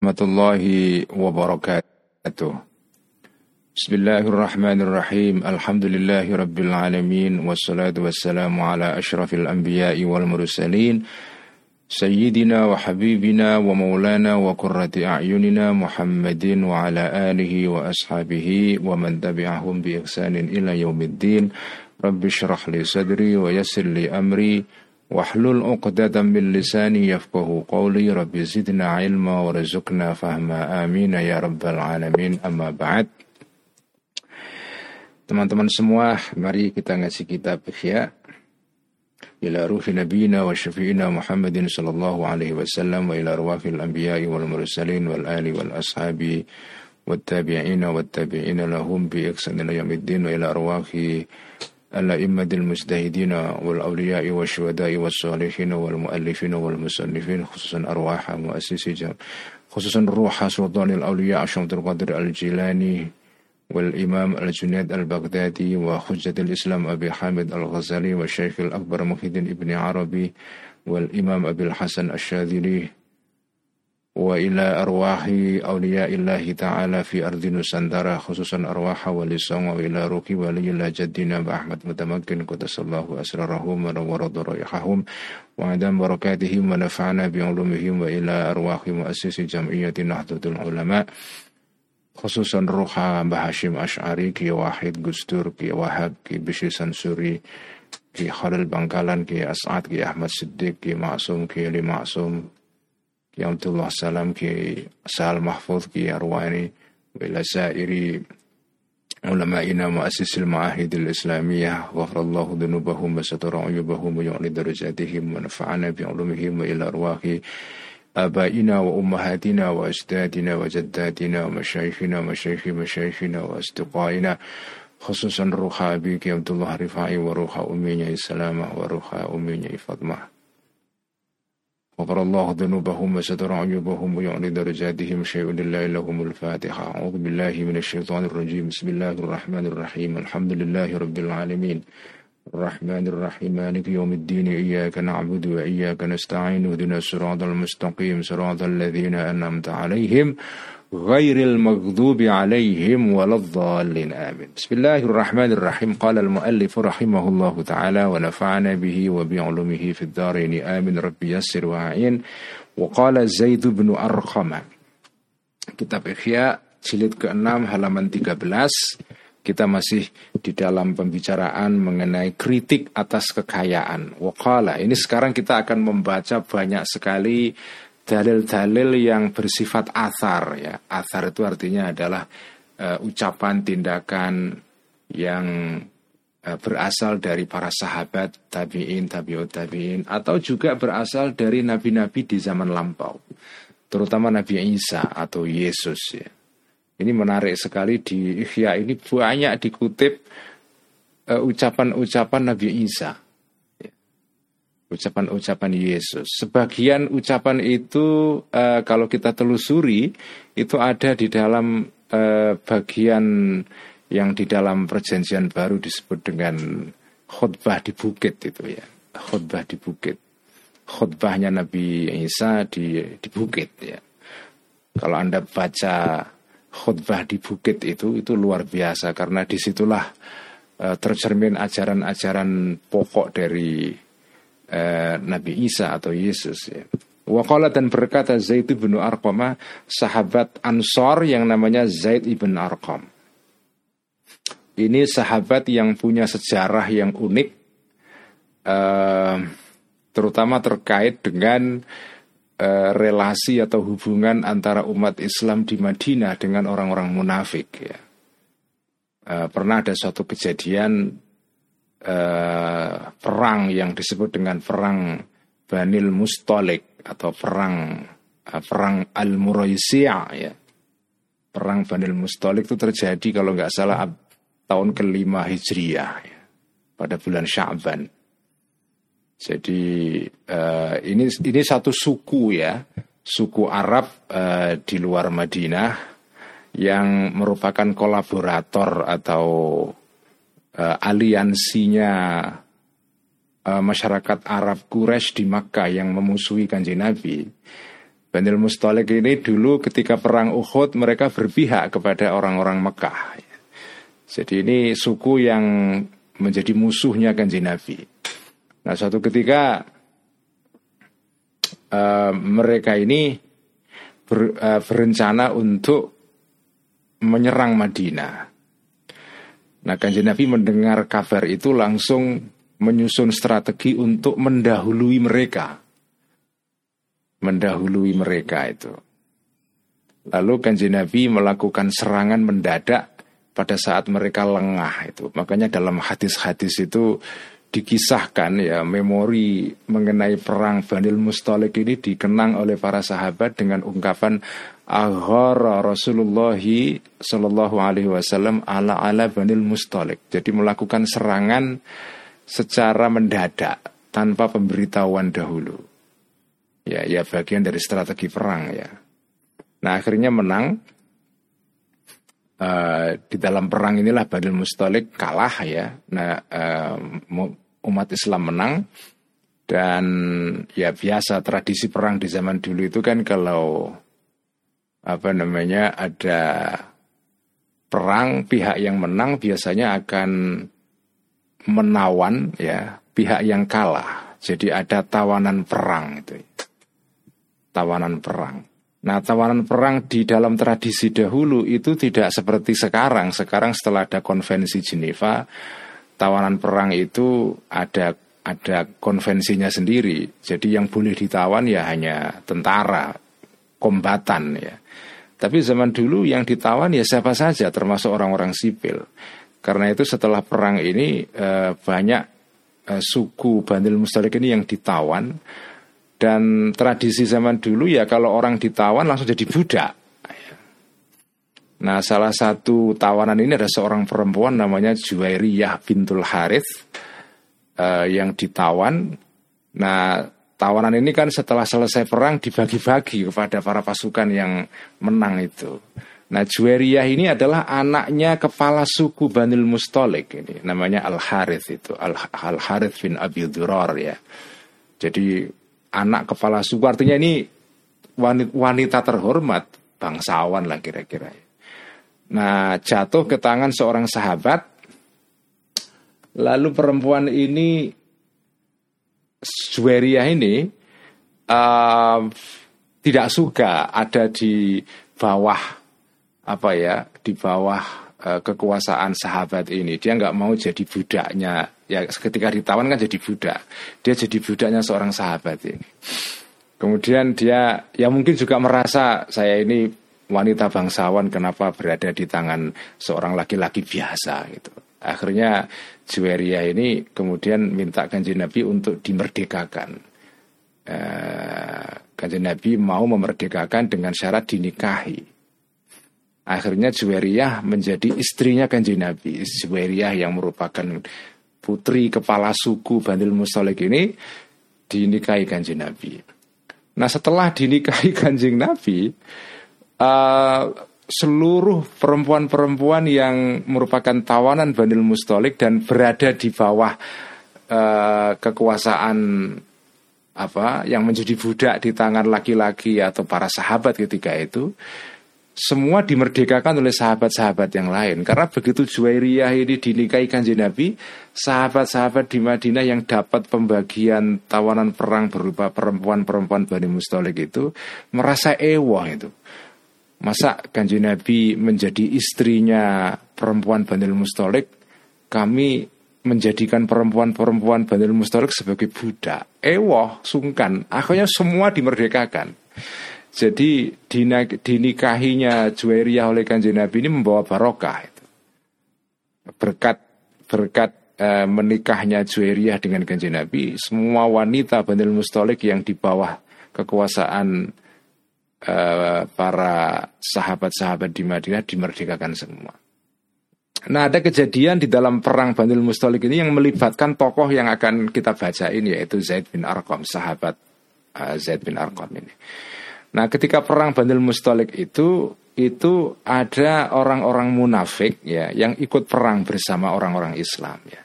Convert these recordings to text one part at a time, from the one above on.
ورحمة الله وبركاته. بسم الله الرحمن الرحيم. الحمد لله رب العالمين والصلاة والسلام على أشرف الأنبياء والمرسلين. سيدنا وحبيبنا ومولانا وقرة أعيننا محمد وعلى آله وأصحابه ومن تبعهم بإحسان إلى يوم الدين. رب اشرح لي صدري ويسر لي أمري. واحلل عقدة من لساني يفقه قولي رب زدنا علما ورزقنا فهما آمين ya rabbal alamin amma ba'd Teman-teman semua, mari kita ngasih kitab Ihya ila ruhi nabiyina wa syafi'ina Muhammadin sallallahu alaihi wasallam wa ila arwahil anbiya'i wal mursalin wal ali wal ashabi والتابعين والتابعين لهم بإحسان إلى يوم الدين وإلى أرواح الأئمة المجتهدين والأولياء والشهداء والصالحين والمؤلفين والمصنفين خصوصا أرواح مؤسسي خصوصا روح سلطان الأولياء شمس القدر الجيلاني والإمام الجنيد البغدادي وحجة الإسلام أبي حامد الغزالي والشيخ الأكبر محي ابن عربي والإمام أبي الحسن الشاذلي وإلى أرواح أولياء الله تعالى في أرض نسندرة خصوصا أرواح ولي وإلى روح ولي الله جدنا بأحمد متمكن قدس الله أسرارهم ونور ضرائحهم وعدم بركاتهم ونفعنا بعلومهم وإلى أرواح مؤسس جمعية نهضة العلماء خصوصا روح بهاشم أشعري كي واحد قستور كي وهاب كي بشي سنسوري كي خلال بنكالان كي أسعد كي أحمد صديق كي معصوم كي لمعصوم Ki Abdullah Salam Ki Sahal Mahfuz Ki Arwani وإلى سائر علمائنا مؤسس المعاهد الإسلامية غفر الله ذنوبهم وستر عيوبهم ويعلي درجاتهم ونفعنا بعلومهم وإلى أرواح آبائنا وأمهاتنا وأجدادنا وجداتنا ومشايخنا ومشايخ مشايخنا وأصدقائنا خصوصا روح أبيك عبد الله رفاعي وروح أمي سلامة وروح أمي فاطمة غفر الله ذنوبهم وستر عيوبهم ويعلي درجاتهم شيء لله لهم الفاتحة. أعوذ بالله من الشيطان الرجيم. بسم الله الرحمن الرحيم. الحمد لله رب العالمين. الرحمن الرحيم. مالك يوم الدين. إياك نعبد وإياك نستعين. اهدنا الصراط المستقيم. صراط الذين أنعمت عليهم. غير المغضوب عليهم ولا الضالين آمين بسم الله الرحمن الرحيم قال المؤلف رحمه الله تعالى ونفعنا به وبعلومه في الدارين آمين ربي يسر وعين وقال زيد بن أرقم Kitab Ikhya jilid ke-6 halaman 13 kita masih di dalam pembicaraan mengenai kritik atas kekayaan. Wakala ini sekarang kita akan membaca banyak sekali dalil-dalil yang bersifat asar ya. Asar itu artinya adalah uh, ucapan tindakan yang uh, berasal dari para sahabat tabiin, tabiut tabiin atau juga berasal dari nabi-nabi di zaman lampau. Terutama Nabi Isa atau Yesus ya. Ini menarik sekali di Ikhya ini banyak dikutip eh, ucapan-ucapan uh, Nabi Isa ucapan-ucapan Yesus. Sebagian ucapan itu uh, kalau kita telusuri itu ada di dalam uh, bagian yang di dalam perjanjian baru disebut dengan khutbah di bukit itu ya. Khutbah di bukit. Khutbahnya Nabi Isa di di bukit ya. Kalau Anda baca khutbah di bukit itu itu luar biasa karena di situlah uh, tercermin ajaran-ajaran pokok dari eh, Nabi Isa atau Yesus ya. Waqala dan berkata Zaid bin Arqam sahabat Ansor yang namanya Zaid ibn Arqam. Ini sahabat yang punya sejarah yang unik, eh, terutama terkait dengan eh, relasi atau hubungan antara umat Islam di Madinah dengan orang-orang munafik. Ya. Pernah ada suatu kejadian eh, perang yang disebut dengan perang Banil Mustolik atau perang eh, perang Al Muraisiyah ya. Perang Banil Mustolik itu terjadi kalau nggak salah tahun kelima Hijriah ya, pada bulan Sya'ban. Jadi eh, ini ini satu suku ya, suku Arab eh, di luar Madinah yang merupakan kolaborator atau uh, aliansinya uh, masyarakat Arab Quraisy di Makkah yang memusuhi kanjeng Nabi Banil Mustalik ini dulu ketika perang Uhud mereka berpihak kepada orang-orang Mekah. Jadi ini suku yang menjadi musuhnya kanjeng Nabi. Nah suatu ketika uh, mereka ini ber, uh, berencana untuk menyerang Madinah. Nah kanjeng Nabi mendengar kabar itu langsung menyusun strategi untuk mendahului mereka mendahului mereka itu. Lalu kanji Nabi melakukan serangan mendadak pada saat mereka lengah itu. Makanya dalam hadis-hadis itu dikisahkan ya memori mengenai perang Banil Mustalik ini dikenang oleh para sahabat dengan ungkapan aghara Rasulullah sallallahu alaihi wasallam ala ala Banil Mustalik. Jadi melakukan serangan secara mendadak tanpa pemberitahuan dahulu. Ya ya bagian dari strategi perang ya. Nah akhirnya menang. Uh, di dalam perang inilah Badul Mustalik kalah ya. Nah uh, umat Islam menang. Dan ya biasa tradisi perang di zaman dulu itu kan kalau apa namanya ada perang pihak yang menang biasanya akan menawan ya pihak yang kalah jadi ada tawanan perang itu tawanan perang. Nah, tawanan perang di dalam tradisi dahulu itu tidak seperti sekarang. Sekarang setelah ada konvensi Geneva, tawanan perang itu ada ada konvensinya sendiri. Jadi yang boleh ditawan ya hanya tentara, kombatan ya. Tapi zaman dulu yang ditawan ya siapa saja termasuk orang-orang sipil. Karena itu setelah perang ini eh, banyak eh, suku Bandil Mustalik ini yang ditawan dan tradisi zaman dulu ya kalau orang ditawan langsung jadi budak. Nah salah satu tawanan ini ada seorang perempuan namanya Juwairiyah bintul Harith uh, yang ditawan. Nah tawanan ini kan setelah selesai perang dibagi-bagi kepada para pasukan yang menang itu. Nah Juwairiyah ini adalah anaknya kepala suku Banil Mustolik ini namanya Al Harith itu Al, Harith bin Abi Durar ya. Jadi anak kepala suku artinya ini wanita terhormat bangsawan lah kira-kira. Nah jatuh ke tangan seorang sahabat, lalu perempuan ini Zuweria ini uh, tidak suka ada di bawah apa ya di bawah uh, kekuasaan sahabat ini. Dia nggak mau jadi budaknya. Ya ketika ditawan kan jadi budak. Dia jadi budaknya seorang sahabat ini. Kemudian dia ya mungkin juga merasa saya ini wanita bangsawan kenapa berada di tangan seorang laki-laki biasa gitu akhirnya Juweria ini kemudian minta kanjeng Nabi untuk dimerdekakan. Eh, kanjeng Nabi mau memerdekakan dengan syarat dinikahi. Akhirnya Juweriyah menjadi istrinya kanjeng Nabi. Juweriyah yang merupakan putri kepala suku Bandil Mustolik ini dinikahi kanjeng Nabi. Nah setelah dinikahi kanjeng Nabi, uh, seluruh perempuan-perempuan yang merupakan tawanan Bandil Mustolik dan berada di bawah uh, kekuasaan apa yang menjadi budak di tangan laki-laki atau para sahabat ketika itu semua dimerdekakan oleh sahabat-sahabat yang lain. Karena begitu Juwairiyah ini dinikahi kanjeng Nabi, sahabat-sahabat di Madinah yang dapat pembagian tawanan perang berupa perempuan-perempuan Bani Mustolik itu merasa ewoh itu. Masa kanjeng Nabi menjadi istrinya perempuan Bani Mustolik, kami menjadikan perempuan-perempuan Bani Mustolik sebagai budak. Ewoh, sungkan. Akhirnya semua dimerdekakan. Jadi dinikahinya Juwairiyah oleh kanjeng Nabi ini membawa barokah. Berkat berkat e, menikahnya Juwairiyah dengan kanjeng Nabi, semua wanita Banil Mustolik yang di bawah kekuasaan e, para sahabat-sahabat di Madinah dimerdekakan semua. Nah ada kejadian di dalam perang Banil Mustolik ini yang melibatkan tokoh yang akan kita baca ini yaitu Zaid bin Arqam, sahabat uh, Zaid bin Arqam ini. Nah, ketika perang Bandil Mustalik itu itu ada orang-orang munafik ya yang ikut perang bersama orang-orang Islam ya.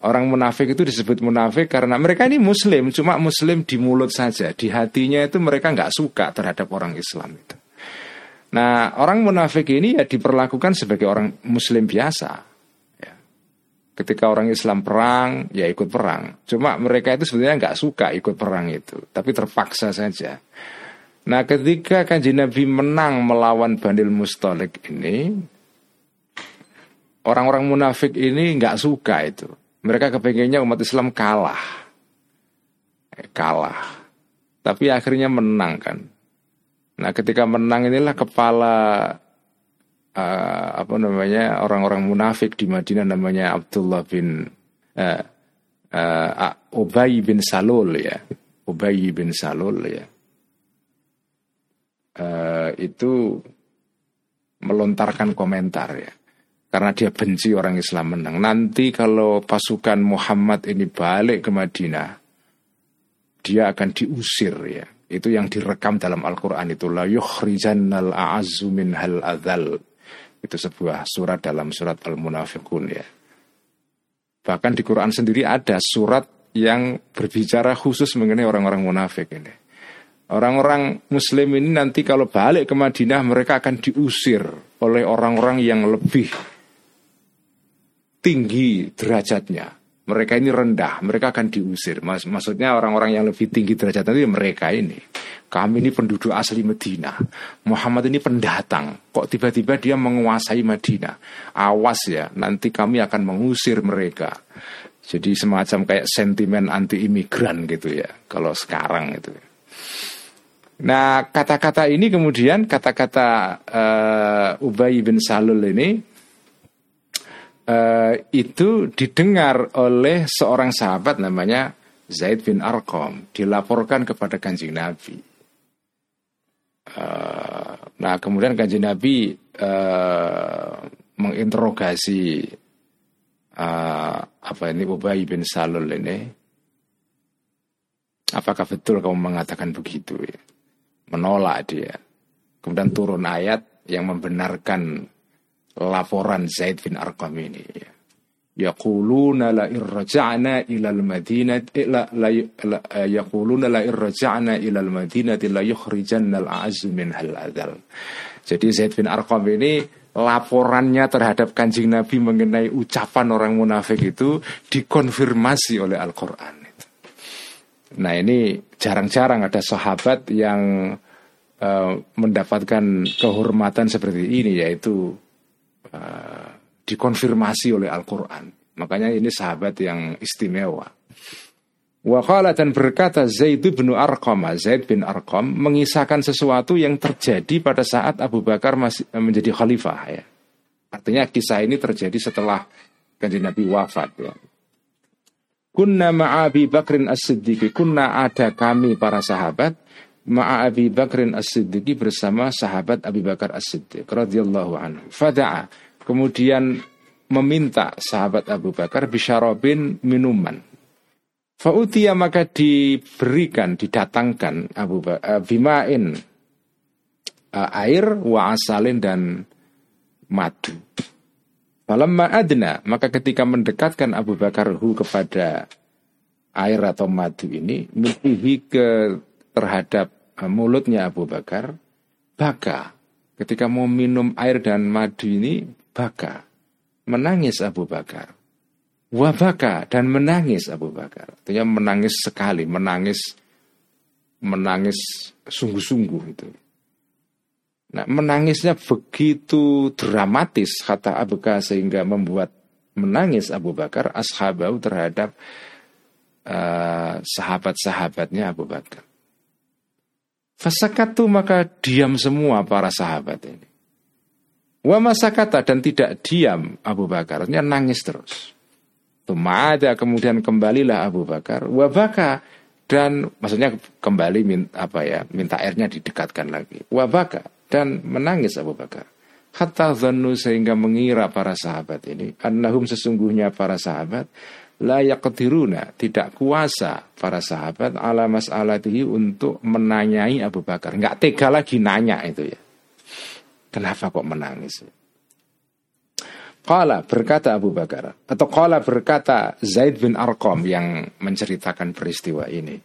Orang munafik itu disebut munafik karena mereka ini muslim, cuma muslim di mulut saja, di hatinya itu mereka nggak suka terhadap orang Islam itu. Nah, orang munafik ini ya diperlakukan sebagai orang muslim biasa. Ya. Ketika orang Islam perang, ya ikut perang. Cuma mereka itu sebenarnya nggak suka ikut perang itu, tapi terpaksa saja. Nah, ketika kanji Nabi menang melawan Bandil Mustalik ini, orang-orang munafik ini nggak suka itu. Mereka kepengennya umat Islam kalah, eh, kalah. Tapi akhirnya menang kan. Nah, ketika menang inilah kepala uh, apa namanya orang-orang munafik di Madinah namanya Abdullah bin uh, uh, Ubay bin Salul ya, Ubay bin Salul ya. Uh, itu melontarkan komentar ya karena dia benci orang Islam menang. Nanti kalau pasukan Muhammad ini balik ke Madinah, dia akan diusir ya. Itu yang direkam dalam Al-Quran itu la yukhrijannal a'azzu hal adzal. Itu sebuah surat dalam surat Al-Munafiqun ya. Bahkan di Quran sendiri ada surat yang berbicara khusus mengenai orang-orang munafik ini. Orang-orang muslim ini nanti kalau balik ke Madinah mereka akan diusir oleh orang-orang yang lebih tinggi derajatnya mereka ini rendah, mereka akan diusir. Mas, maksudnya orang-orang yang lebih tinggi derajat itu ya mereka ini. Kami ini penduduk asli Medina. Muhammad ini pendatang. Kok tiba-tiba dia menguasai Madinah? Awas ya, nanti kami akan mengusir mereka. Jadi semacam kayak sentimen anti imigran gitu ya. Kalau sekarang itu. Nah kata-kata ini kemudian kata-kata uh, Ubay bin Salul ini uh, itu didengar oleh seorang sahabat namanya Zaid bin Arqam dilaporkan kepada kanjeng Nabi. Uh, nah kemudian kanjeng Nabi uh, menginterogasi apa ini Ubay bin Salul ini. Apakah betul kamu mengatakan begitu? Menolak dia. Kemudian turun ayat yang membenarkan laporan Zaid bin Arqam ini ya. Yaquluna la irja'na ila al-madinati la, la, yaquluna la irja'na ila al-madinati la yukhrijanna al-a'azzu min hal adal. Jadi Zaid bin Arqam ini laporannya terhadap kanjeng Nabi mengenai ucapan orang munafik itu dikonfirmasi oleh Al-Quran. Nah ini jarang-jarang ada sahabat yang uh, mendapatkan kehormatan seperti ini yaitu uh, dikonfirmasi oleh Al-Quran. Makanya ini sahabat yang istimewa. Wakala dan berkata Zaid bin Arqam, Zaid bin Arqam mengisahkan sesuatu yang terjadi pada saat Abu Bakar masih menjadi khalifah ya. Artinya kisah ini terjadi setelah kanjeng Nabi wafat ya. Kunna ma'abi Bakrin as-Siddiqi Kunna ada kami para sahabat Ma'abi Bakrin as-Siddiqi bersama sahabat Abu Bakar as-Siddiq radhiyallahu anhu. Fada'a kemudian meminta sahabat Abu Bakar bisyarobin minuman. Fa'utia maka diberikan, didatangkan Abu Bakar, uh, bimain uh, air wa asalin dan madu. Falamma adna, maka ketika mendekatkan Abu Bakar hu kepada air atau madu ini, mimpihi ke terhadap mulutnya Abu Bakar, baka ketika mau minum air dan madu ini baka. Menangis Abu Bakar. Wabaka dan menangis Abu Bakar. Artinya menangis sekali, menangis menangis sungguh-sungguh itu. Nah, menangisnya begitu dramatis kata Abu Bakar sehingga membuat menangis Abu Bakar ashabau terhadap uh, sahabat-sahabatnya Abu Bakar. Fasakatu maka diam semua para sahabat ini. Wa masakata dan tidak diam Abu Bakar, artinya nangis terus. Tumada kemudian kembalilah Abu Bakar, wa baka dan maksudnya kembali minta, apa ya minta airnya didekatkan lagi. Wa baka dan menangis Abu Bakar. Hatta zannu sehingga mengira para sahabat ini annahum sesungguhnya para sahabat la yaqdiruna tidak kuasa para sahabat ala mas'alatihi untuk menanyai Abu Bakar. Enggak tega lagi nanya itu ya. Kenapa kok menangis? Qala berkata Abu Bakar atau qala berkata Zaid bin Arqam yang menceritakan peristiwa ini.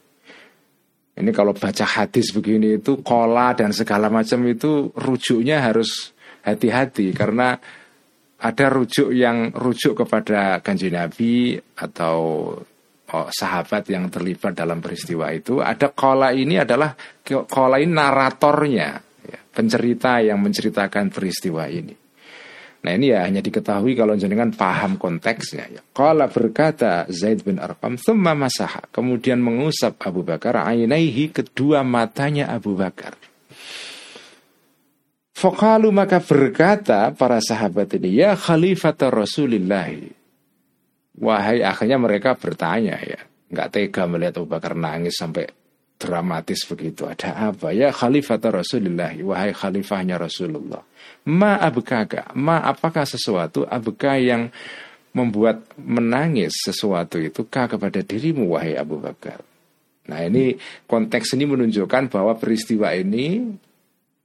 Ini kalau baca hadis begini itu qala dan segala macam itu rujuknya harus hati-hati karena ada rujuk yang rujuk kepada kanji Nabi atau oh, sahabat yang terlibat dalam peristiwa itu. Ada kola ini adalah kola ini naratornya, ya, pencerita yang menceritakan peristiwa ini. Nah ini ya hanya diketahui kalau jenengan paham konteksnya. Ya. Kala berkata Zaid bin Arqam, thumma masaha. Kemudian mengusap Abu Bakar, ainaihi kedua matanya Abu Bakar. Fokalu maka berkata para sahabat ini, ya khalifat Rasulullah. Wahai akhirnya mereka bertanya ya, nggak tega melihat Abu Bakar nangis sampai dramatis begitu. Ada apa? Ya khalifat Rasulullah, wahai khalifahnya Rasulullah. Ma abkaka, ma apakah sesuatu abka yang membuat menangis sesuatu itu kah kepada dirimu wahai Abu Bakar. Nah ini konteks ini menunjukkan bahwa peristiwa ini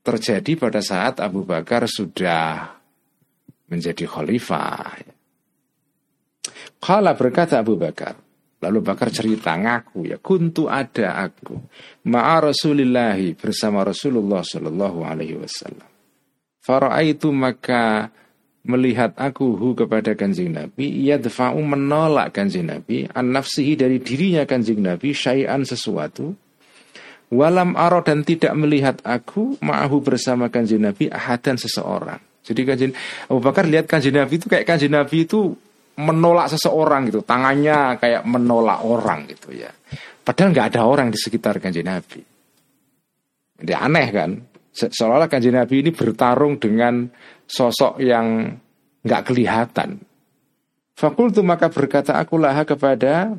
terjadi pada saat Abu Bakar sudah menjadi khalifah. Kala berkata Abu Bakar, lalu Bakar cerita ngaku ya, kuntu ada aku ma'a Rasulillahi bersama Rasulullah Shallallahu Alaihi Wasallam. Faraitu maka melihat aku hu kepada kanjeng Nabi ia defa'u menolak kanjeng Nabi an nafsihi dari dirinya kanjeng Nabi syai'an sesuatu walam aro dan tidak melihat aku ma'ahu bersama kanjeng Nabi ahadan seseorang. Jadi kanjeng Abu Bakar lihat kanjeng Nabi itu kayak kanjeng Nabi itu menolak seseorang gitu. Tangannya kayak menolak orang gitu ya. Padahal nggak ada orang di sekitar kanjeng Nabi. Jadi aneh kan? Seolah-olah kanjeng Nabi ini bertarung dengan sosok yang nggak kelihatan. Fakultu maka berkata aku laha kepada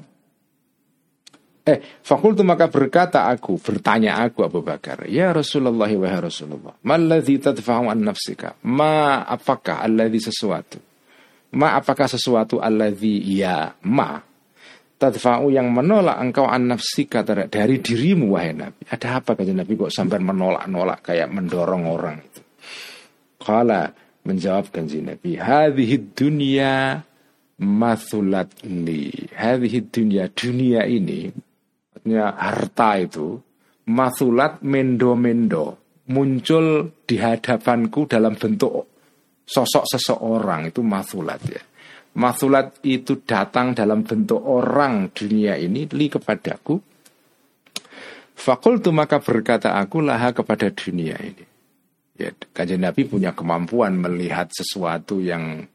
Eh, fakultu maka berkata aku, bertanya aku Abu Bakar, Ya Rasulullah wa Rasulullah, Maladhi tadfa'u an nafsika? Ma apakah alladhi sesuatu? Ma apakah sesuatu alladhi ya ma? tadfa'u yang menolak engkau an nafsika dari dirimu wahai Nabi. Ada apa kata Nabi kok sampai menolak-nolak kayak mendorong orang itu. Kala menjawab kanji Nabi, hadhihi dunia mathulat li. Hadhihi dunia, dunia ini, artinya harta itu, mathulat mendo-mendo, muncul di hadapanku dalam bentuk sosok seseorang itu mathulat ya. Mathulat itu datang dalam bentuk orang dunia ini li kepadaku. Fakultu maka berkata aku laha kepada dunia ini. Ya, kajian Nabi punya kemampuan melihat sesuatu yang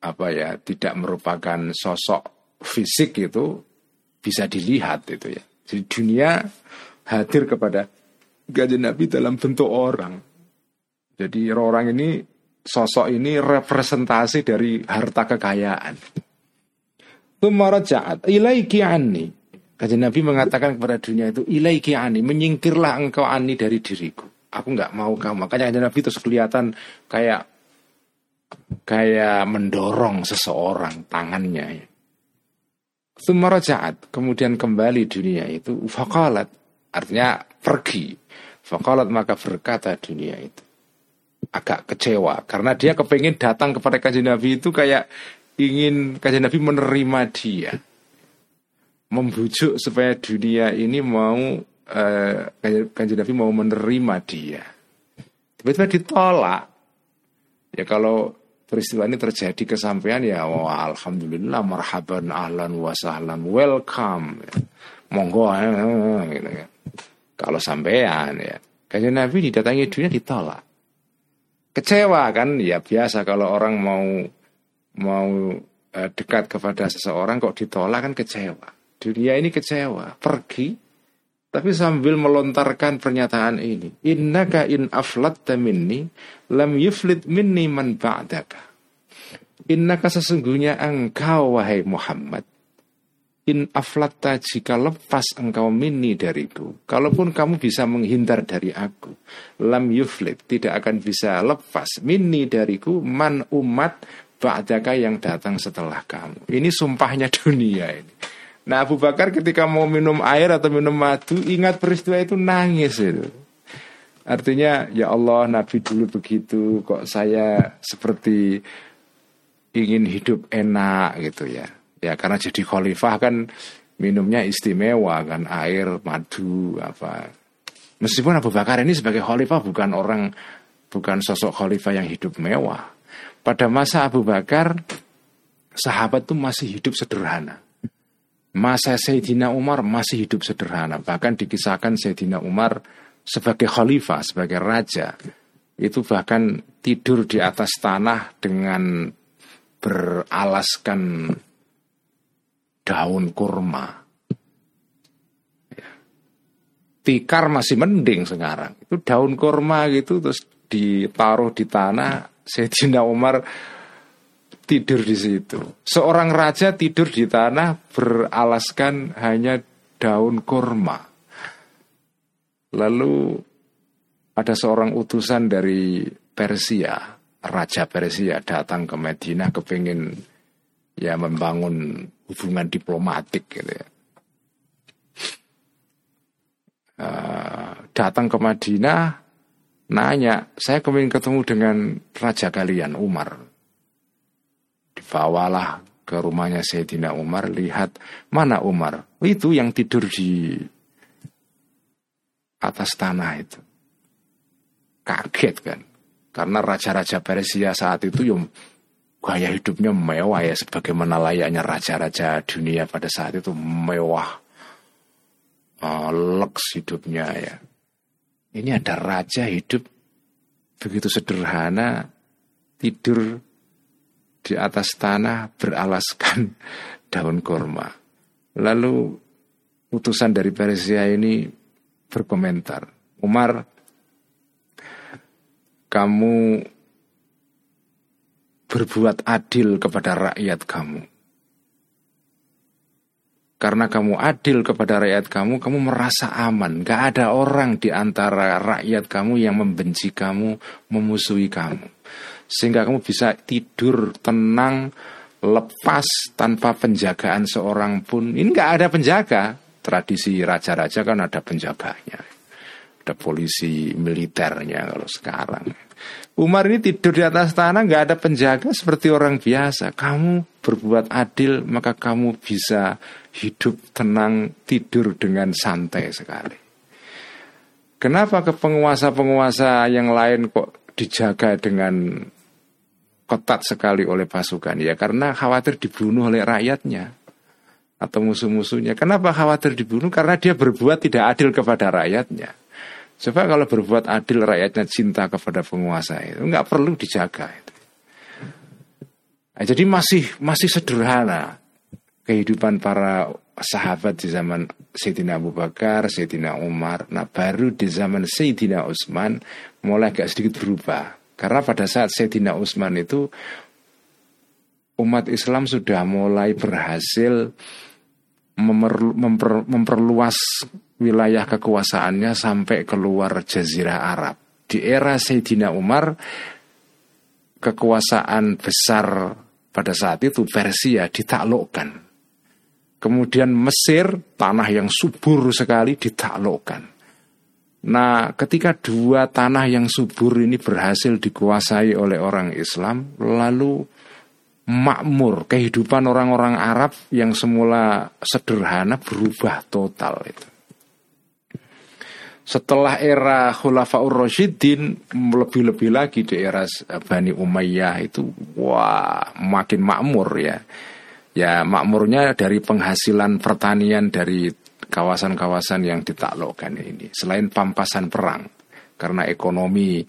apa ya tidak merupakan sosok fisik itu bisa dilihat itu ya. Jadi dunia hadir kepada kajian Nabi dalam bentuk orang. Jadi orang ini sosok ini representasi dari harta kekayaan. Tumarajaat ilaiki anni. Kajian Nabi mengatakan kepada dunia itu ilaiki anni, menyingkirlah engkau anni dari diriku. Aku nggak mau kamu. Makanya kajian Nabi terus kelihatan kayak kayak mendorong seseorang tangannya. Tumarajaat, kemudian kembali dunia itu fakalat, artinya pergi. Fakalat maka berkata dunia itu. Agak kecewa karena dia kepengen datang kepada kajian Nabi itu kayak ingin kajian Nabi menerima dia. Membujuk supaya dunia ini mau uh, kajian Nabi mau menerima dia. Tiba-tiba ditolak. Ya kalau peristiwa ini terjadi kesampaian ya wah alhamdulillah marhaban ahlan wa sahlan welcome. Monggo ya, gitu ya. kalau sampean ya. Kajian Nabi didatangi dunia ditolak. Kecewa kan? Ya biasa kalau orang mau mau dekat kepada seseorang kok ditolak kan kecewa. Dunia ini kecewa. Pergi tapi sambil melontarkan pernyataan ini innaka in aflatta minni lam yuflit minni man ba'daka. Innaka sesungguhnya engkau wahai Muhammad. In aflatta jika lepas engkau mini dariku. Kalaupun kamu bisa menghindar dari aku Lam yuflit Tidak akan bisa lepas mini dariku Man umat Ba'daka yang datang setelah kamu. Ini sumpahnya dunia ini Nah Abu Bakar ketika mau minum air atau minum madu Ingat peristiwa itu nangis itu Artinya ya Allah Nabi dulu begitu kok saya seperti ingin hidup enak gitu ya. Ya karena jadi khalifah kan minumnya istimewa kan air, madu apa. Meskipun Abu Bakar ini sebagai khalifah bukan orang bukan sosok khalifah yang hidup mewah. Pada masa Abu Bakar sahabat itu masih hidup sederhana. Masa Sayyidina Umar masih hidup sederhana. Bahkan dikisahkan Sayyidina Umar sebagai khalifah, sebagai raja, itu bahkan tidur di atas tanah dengan beralaskan daun kurma. Tikar masih mending sekarang. Itu daun kurma gitu terus ditaruh di tanah. Sayyidina Umar tidur di situ. Seorang raja tidur di tanah beralaskan hanya daun kurma. Lalu ada seorang utusan dari Persia, Raja Persia datang ke Medina kepingin ya membangun hubungan diplomatik gitu ya. Uh, datang ke Madinah nanya saya kepingin ketemu dengan raja kalian Umar dibawalah ke rumahnya Sayyidina Umar lihat mana Umar itu yang tidur di atas tanah itu. Kaget kan. Karena raja-raja Persia saat itu yang gaya hidupnya mewah ya sebagaimana layaknya raja-raja dunia pada saat itu mewah. Uh, leks hidupnya ya. Ini ada raja hidup begitu sederhana tidur di atas tanah beralaskan daun kurma. Lalu utusan dari Persia ini berkomentar, Umar, kamu berbuat adil kepada rakyat kamu. Karena kamu adil kepada rakyat kamu, kamu merasa aman. Gak ada orang di antara rakyat kamu yang membenci kamu, memusuhi kamu. Sehingga kamu bisa tidur tenang, lepas tanpa penjagaan seorang pun. Ini gak ada penjaga tradisi raja-raja kan ada penjaganya. Ada polisi militernya kalau sekarang. Umar ini tidur di atas tanah nggak ada penjaga seperti orang biasa. Kamu berbuat adil maka kamu bisa hidup tenang tidur dengan santai sekali. Kenapa ke penguasa-penguasa yang lain kok dijaga dengan ketat sekali oleh pasukan? Ya karena khawatir dibunuh oleh rakyatnya atau musuh-musuhnya. Kenapa khawatir dibunuh? Karena dia berbuat tidak adil kepada rakyatnya. Coba kalau berbuat adil rakyatnya cinta kepada penguasa itu nggak perlu dijaga. Itu. Nah, jadi masih masih sederhana kehidupan para sahabat di zaman Sayyidina Abu Bakar, Sayyidina Umar. Nah baru di zaman Sayyidina Utsman mulai agak sedikit berubah. Karena pada saat Sayyidina Utsman itu umat Islam sudah mulai berhasil memper, memperluas wilayah kekuasaannya sampai keluar Jazirah Arab. Di era Sayyidina Umar, kekuasaan besar pada saat itu Persia ditaklukkan. Kemudian Mesir, tanah yang subur sekali ditaklukkan. Nah, ketika dua tanah yang subur ini berhasil dikuasai oleh orang Islam, lalu makmur, kehidupan orang-orang Arab yang semula sederhana berubah total itu. Setelah era Khulafaur Rasyidin lebih-lebih lagi di era Bani Umayyah itu wah makin makmur ya. Ya makmurnya dari penghasilan pertanian dari kawasan-kawasan yang ditaklukkan ini. Selain pampasan perang karena ekonomi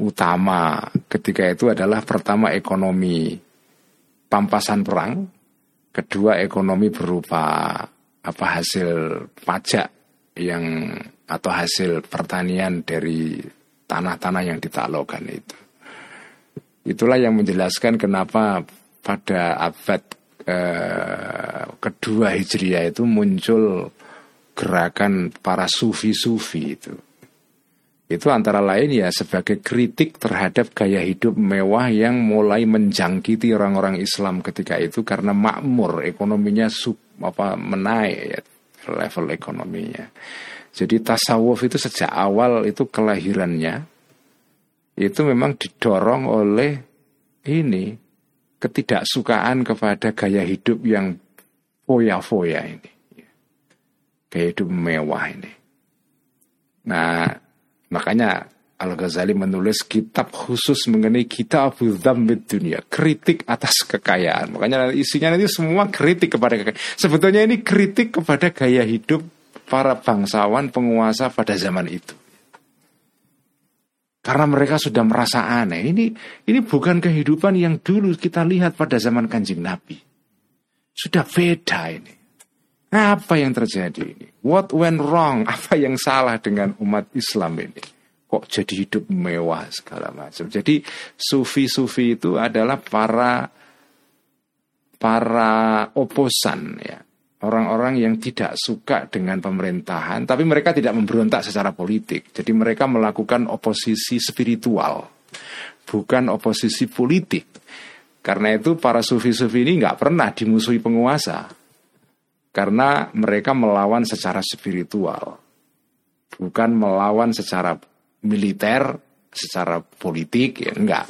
utama ketika itu adalah pertama ekonomi pampasan perang, kedua ekonomi berupa apa hasil pajak yang atau hasil pertanian dari tanah-tanah yang ditaklukkan itu. Itulah yang menjelaskan kenapa pada abad eh, kedua Hijriah itu muncul gerakan para sufi-sufi itu itu antara lain ya sebagai kritik terhadap gaya hidup mewah yang mulai menjangkiti orang-orang Islam ketika itu karena makmur ekonominya sub apa menaik ya level ekonominya. Jadi tasawuf itu sejak awal itu kelahirannya itu memang didorong oleh ini ketidaksukaan kepada gaya hidup yang foya-foya ini. Gaya hidup mewah ini. Nah, makanya Al-Ghazali menulis kitab khusus mengenai kitab Dhammid dunia, kritik atas kekayaan. Makanya isinya nanti semua kritik kepada kekayaan. Sebetulnya ini kritik kepada gaya hidup para bangsawan penguasa pada zaman itu. Karena mereka sudah merasa aneh. Ini ini bukan kehidupan yang dulu kita lihat pada zaman kanjeng Nabi. Sudah beda ini. Apa yang terjadi ini? What went wrong? Apa yang salah dengan umat Islam ini? Kok jadi hidup mewah segala macam. Jadi sufi-sufi itu adalah para para oposan ya orang-orang yang tidak suka dengan pemerintahan, tapi mereka tidak memberontak secara politik. Jadi mereka melakukan oposisi spiritual, bukan oposisi politik. Karena itu para sufi-sufi ini nggak pernah dimusuhi penguasa, karena mereka melawan secara spiritual, bukan melawan secara militer, secara politik, ya enggak.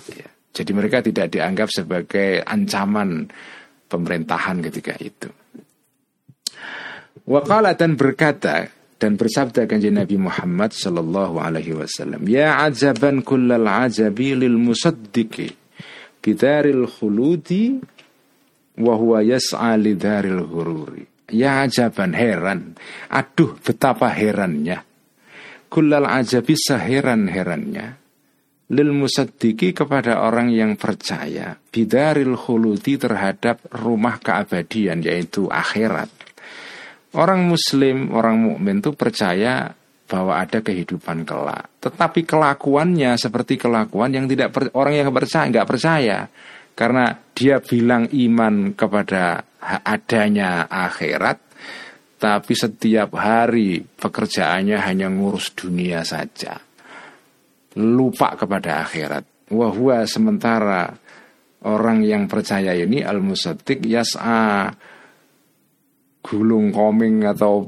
Jadi mereka tidak dianggap sebagai ancaman pemerintahan ketika itu. Waqala dan berkata dan bersabda kanjeng Nabi Muhammad sallallahu alaihi wasallam, "Ya ajaban kullal ajabi lil musaddiqi bidaril khuludi wa huwa yas'a lidaril hururi." Ya ajaban heran, aduh betapa herannya. Kullal ajabi seheran-herannya lil musaddiqi kepada orang yang percaya. Bidaril khuludi terhadap rumah keabadian yaitu akhirat. Orang muslim, orang mukmin itu percaya bahwa ada kehidupan kelak. Tetapi kelakuannya seperti kelakuan yang tidak orang yang percaya nggak percaya. Karena dia bilang iman kepada adanya akhirat, tapi setiap hari pekerjaannya hanya ngurus dunia saja, lupa kepada akhirat. Wahwa sementara orang yang percaya ini al-musaddiq yas'a gulung koming atau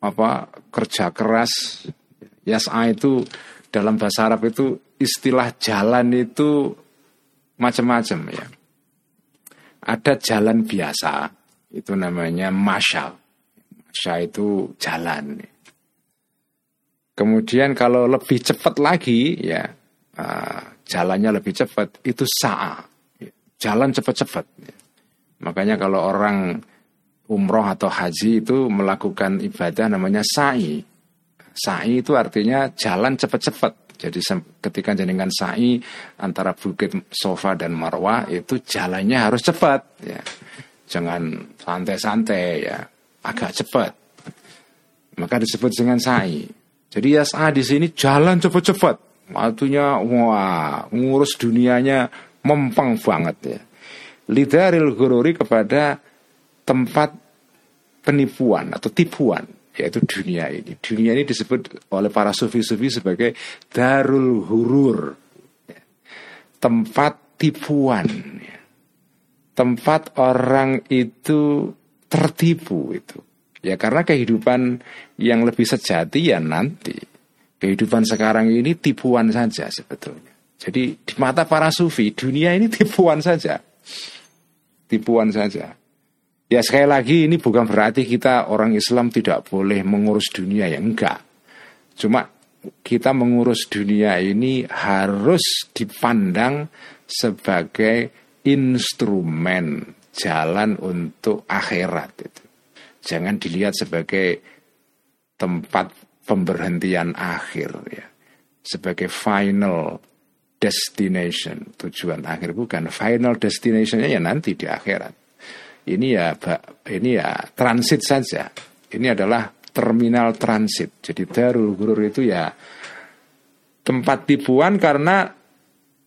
apa kerja keras yas'a itu dalam bahasa Arab itu istilah jalan itu macam-macam ya ada jalan biasa. Itu namanya masya masya itu jalan. Kemudian kalau lebih cepat lagi ya uh, jalannya lebih cepat itu sa'a. Jalan cepat-cepat. Makanya kalau orang umroh atau haji itu melakukan ibadah namanya sa'i. Sa'i itu artinya jalan cepat-cepat. Jadi ketika jenengan sa'i antara bukit sofa dan marwah itu jalannya harus cepat ya. Jangan santai-santai ya, agak cepat. Maka disebut dengan sa'i. Jadi yas'a di sini jalan cepat-cepat. Waktunya wah, ngurus dunianya mempeng banget ya. Lidaril gururi kepada tempat penipuan atau tipuan yaitu dunia ini. Dunia ini disebut oleh para sufi-sufi sebagai darul hurur. Tempat tipuan. Tempat orang itu tertipu itu. Ya karena kehidupan yang lebih sejati ya nanti. Kehidupan sekarang ini tipuan saja sebetulnya. Jadi di mata para sufi dunia ini tipuan saja. Tipuan saja. Ya sekali lagi ini bukan berarti kita orang Islam tidak boleh mengurus dunia ya enggak. Cuma kita mengurus dunia ini harus dipandang sebagai instrumen jalan untuk akhirat itu. Jangan dilihat sebagai tempat pemberhentian akhir ya. Sebagai final destination, tujuan akhir bukan final destinationnya ya nanti di akhirat ini ya ini ya transit saja. Ini adalah terminal transit. Jadi Darul Gurur itu ya tempat tipuan karena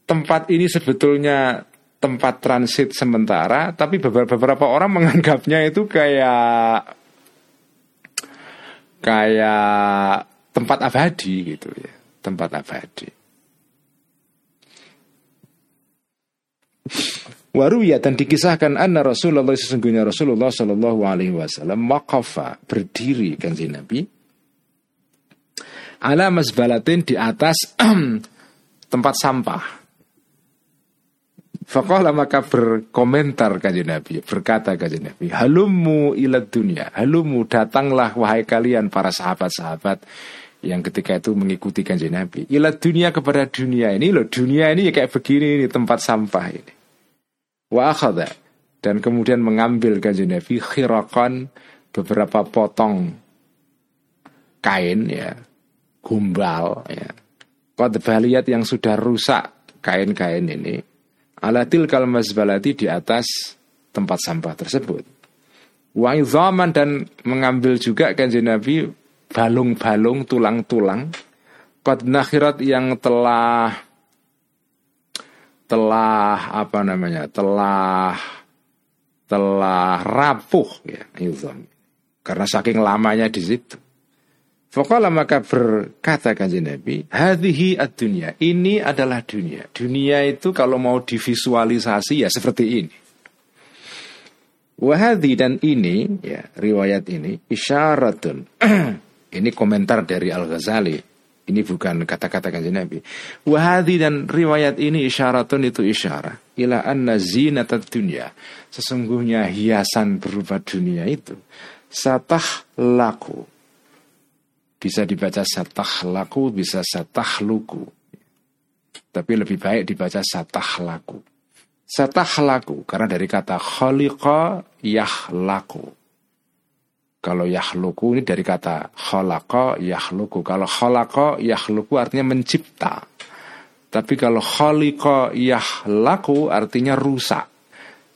tempat ini sebetulnya tempat transit sementara, tapi beberapa, orang menganggapnya itu kayak kayak tempat abadi gitu ya, tempat abadi. Waruya dan dikisahkan anna Rasulullah sesungguhnya Rasulullah Shallallahu Alaihi Wasallam waqafa berdiri kan si Nabi ala masbalatin di atas tempat sampah. Fakohlah maka berkomentar kajian Nabi, berkata kajian Nabi, halumu ila dunia, halumu datanglah wahai kalian para sahabat-sahabat yang ketika itu mengikuti kanjeng Nabi. Ila dunia kepada dunia ini loh, dunia ini kayak begini ini tempat sampah ini. Wa akhadha dan kemudian mengambil kanjeng Nabi khirakan beberapa potong kain ya, gumbal ya. Qad baliyat yang sudah rusak kain-kain ini alatil kalmas balati di atas tempat sampah tersebut. Wa dan mengambil juga kanjeng Nabi balung-balung tulang-tulang Qad nakhirat yang telah telah apa namanya telah telah rapuh ya karena saking lamanya di situ. Fakala maka berkata kanjeng Nabi, hadhihi ad-dunya. Ini adalah dunia. Dunia itu kalau mau divisualisasi ya seperti ini. Wahadi dan ini ya riwayat ini isyaratun Ini komentar dari Al-Ghazali. Ini bukan kata-kata kanjeng Nabi. Wahadi dan riwayat ini isyaratun itu isyarah. Ila anna zinat dunia. Sesungguhnya hiasan berupa dunia itu. Satah laku. Bisa dibaca satah laku, bisa satah luku. Tapi lebih baik dibaca satah laku. Satah laku. Karena dari kata khaliqa yahlaku kalau yahluku ini dari kata khalaqa yahluku. Kalau khalaqa yahluku artinya mencipta. Tapi kalau khaliqa yahlaku artinya rusak.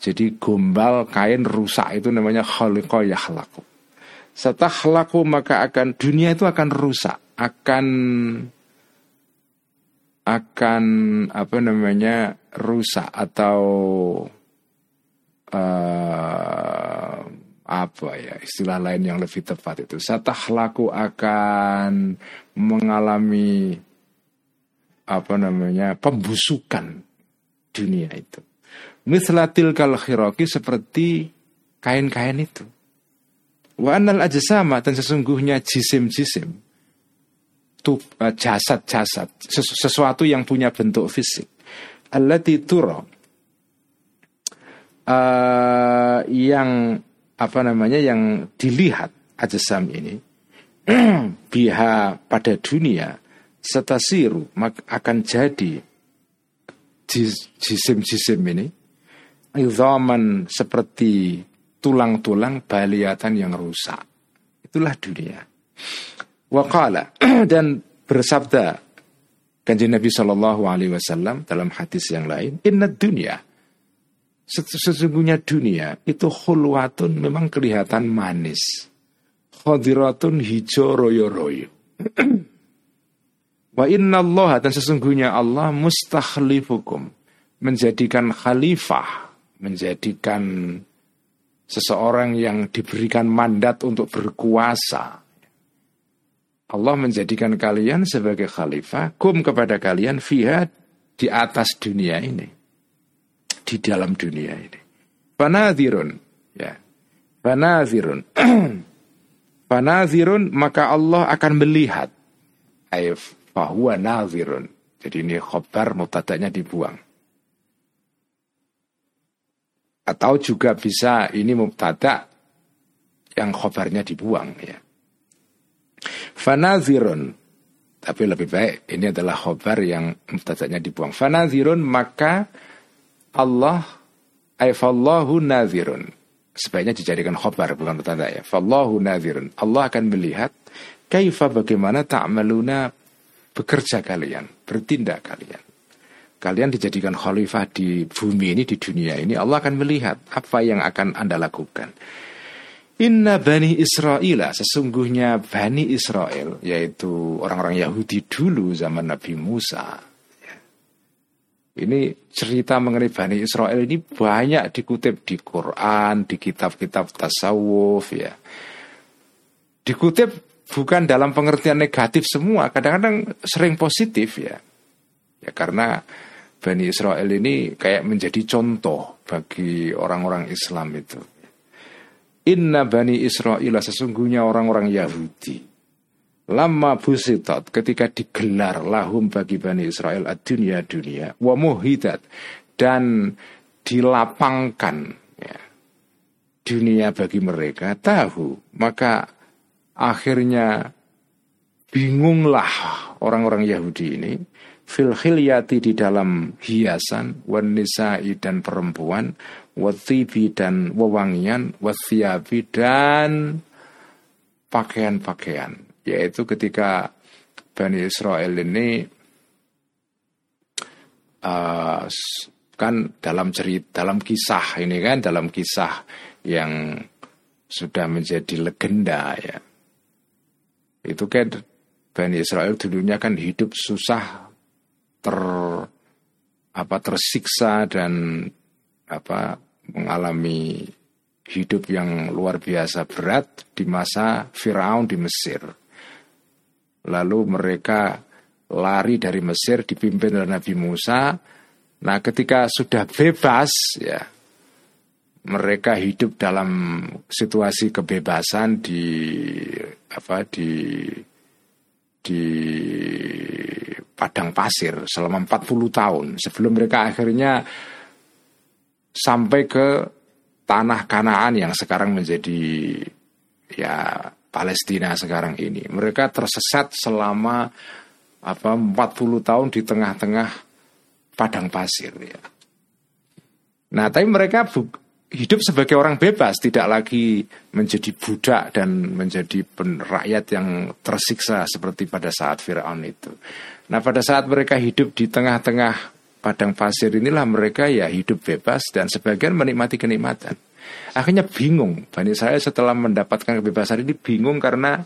Jadi gombal kain rusak itu namanya khaliqa yahlaku. Setelah laku maka akan dunia itu akan rusak, akan akan apa namanya rusak atau uh, apa ya istilah lain yang lebih tepat itu? Laku akan mengalami apa namanya pembusukan dunia itu. Mislatil kal khiroki seperti kain-kain itu. Wa anal sama dan sesungguhnya jisim-jisim. Eh, jasad-jasad sesuatu yang punya bentuk fisik. Allati turo uh, yang apa namanya yang dilihat ajasam ini biha pada dunia setasiru akan jadi jisim-jisim ini zaman seperti tulang-tulang baliatan yang rusak. Itulah dunia. Wakala dan bersabda kanjeng Nabi Shallallahu Wasallam dalam hadis yang lain inna dunia Sesungguhnya dunia itu khulwatun memang kelihatan manis. Khadiratun hijau royo-royo. Wa inna Allah dan sesungguhnya Allah mustakhlifukum. Menjadikan khalifah. Menjadikan seseorang yang diberikan mandat untuk berkuasa. Allah menjadikan kalian sebagai khalifah. Kum kepada kalian fiha di atas dunia ini di dalam dunia ini. Fanadhirun, ya. Fanadhirun. Fanadhirun maka Allah akan melihat. Ayf fahuwa nadhirun. Jadi ini khobar mutadanya dibuang. Atau juga bisa ini mubtada yang khobarnya dibuang ya. Fanazirun tapi lebih baik ini adalah khobar yang mubtadanya dibuang. Fanazirun maka Allah Aifallahu nazirun Sebaiknya dijadikan khobar bukan tanda ya. Fallahu nazirun Allah akan melihat Kaifa bagaimana ta'maluna Bekerja kalian Bertindak kalian. Kalian dijadikan khalifah di bumi ini Di dunia ini Allah akan melihat Apa yang akan anda lakukan. Inna Bani Israel Sesungguhnya Bani Israel Yaitu orang-orang Yahudi dulu Zaman Nabi Musa ini cerita mengenai Bani Israel ini banyak dikutip di Quran, di kitab-kitab tasawuf ya. Dikutip bukan dalam pengertian negatif semua, kadang-kadang sering positif ya. Ya karena Bani Israel ini kayak menjadi contoh bagi orang-orang Islam itu. Inna Bani Israel sesungguhnya orang-orang Yahudi. Lama busitot ketika digelar lahum bagi Bani Israel dunia dunia wa muhidat dan dilapangkan ya, dunia bagi mereka tahu maka akhirnya bingunglah orang-orang Yahudi ini fil khilyati di dalam hiasan wan nisa'i dan perempuan wathibi dan wewangian wathiabi dan pakaian-pakaian yaitu ketika Bani Israel ini uh, kan dalam cerita dalam kisah ini kan dalam kisah yang sudah menjadi legenda ya itu kan Bani Israel dulunya kan hidup susah ter apa tersiksa dan apa mengalami hidup yang luar biasa berat di masa Firaun di Mesir. Lalu mereka lari dari Mesir dipimpin oleh Nabi Musa. Nah, ketika sudah bebas ya mereka hidup dalam situasi kebebasan di apa di di padang pasir selama 40 tahun sebelum mereka akhirnya sampai ke tanah Kanaan yang sekarang menjadi ya Palestina sekarang ini. Mereka tersesat selama apa 40 tahun di tengah-tengah padang pasir ya. Nah, tapi mereka hidup sebagai orang bebas, tidak lagi menjadi budak dan menjadi rakyat yang tersiksa seperti pada saat Firaun itu. Nah, pada saat mereka hidup di tengah-tengah padang pasir inilah mereka ya hidup bebas dan sebagian menikmati kenikmatan. Akhirnya bingung. Bani saya setelah mendapatkan kebebasan ini bingung karena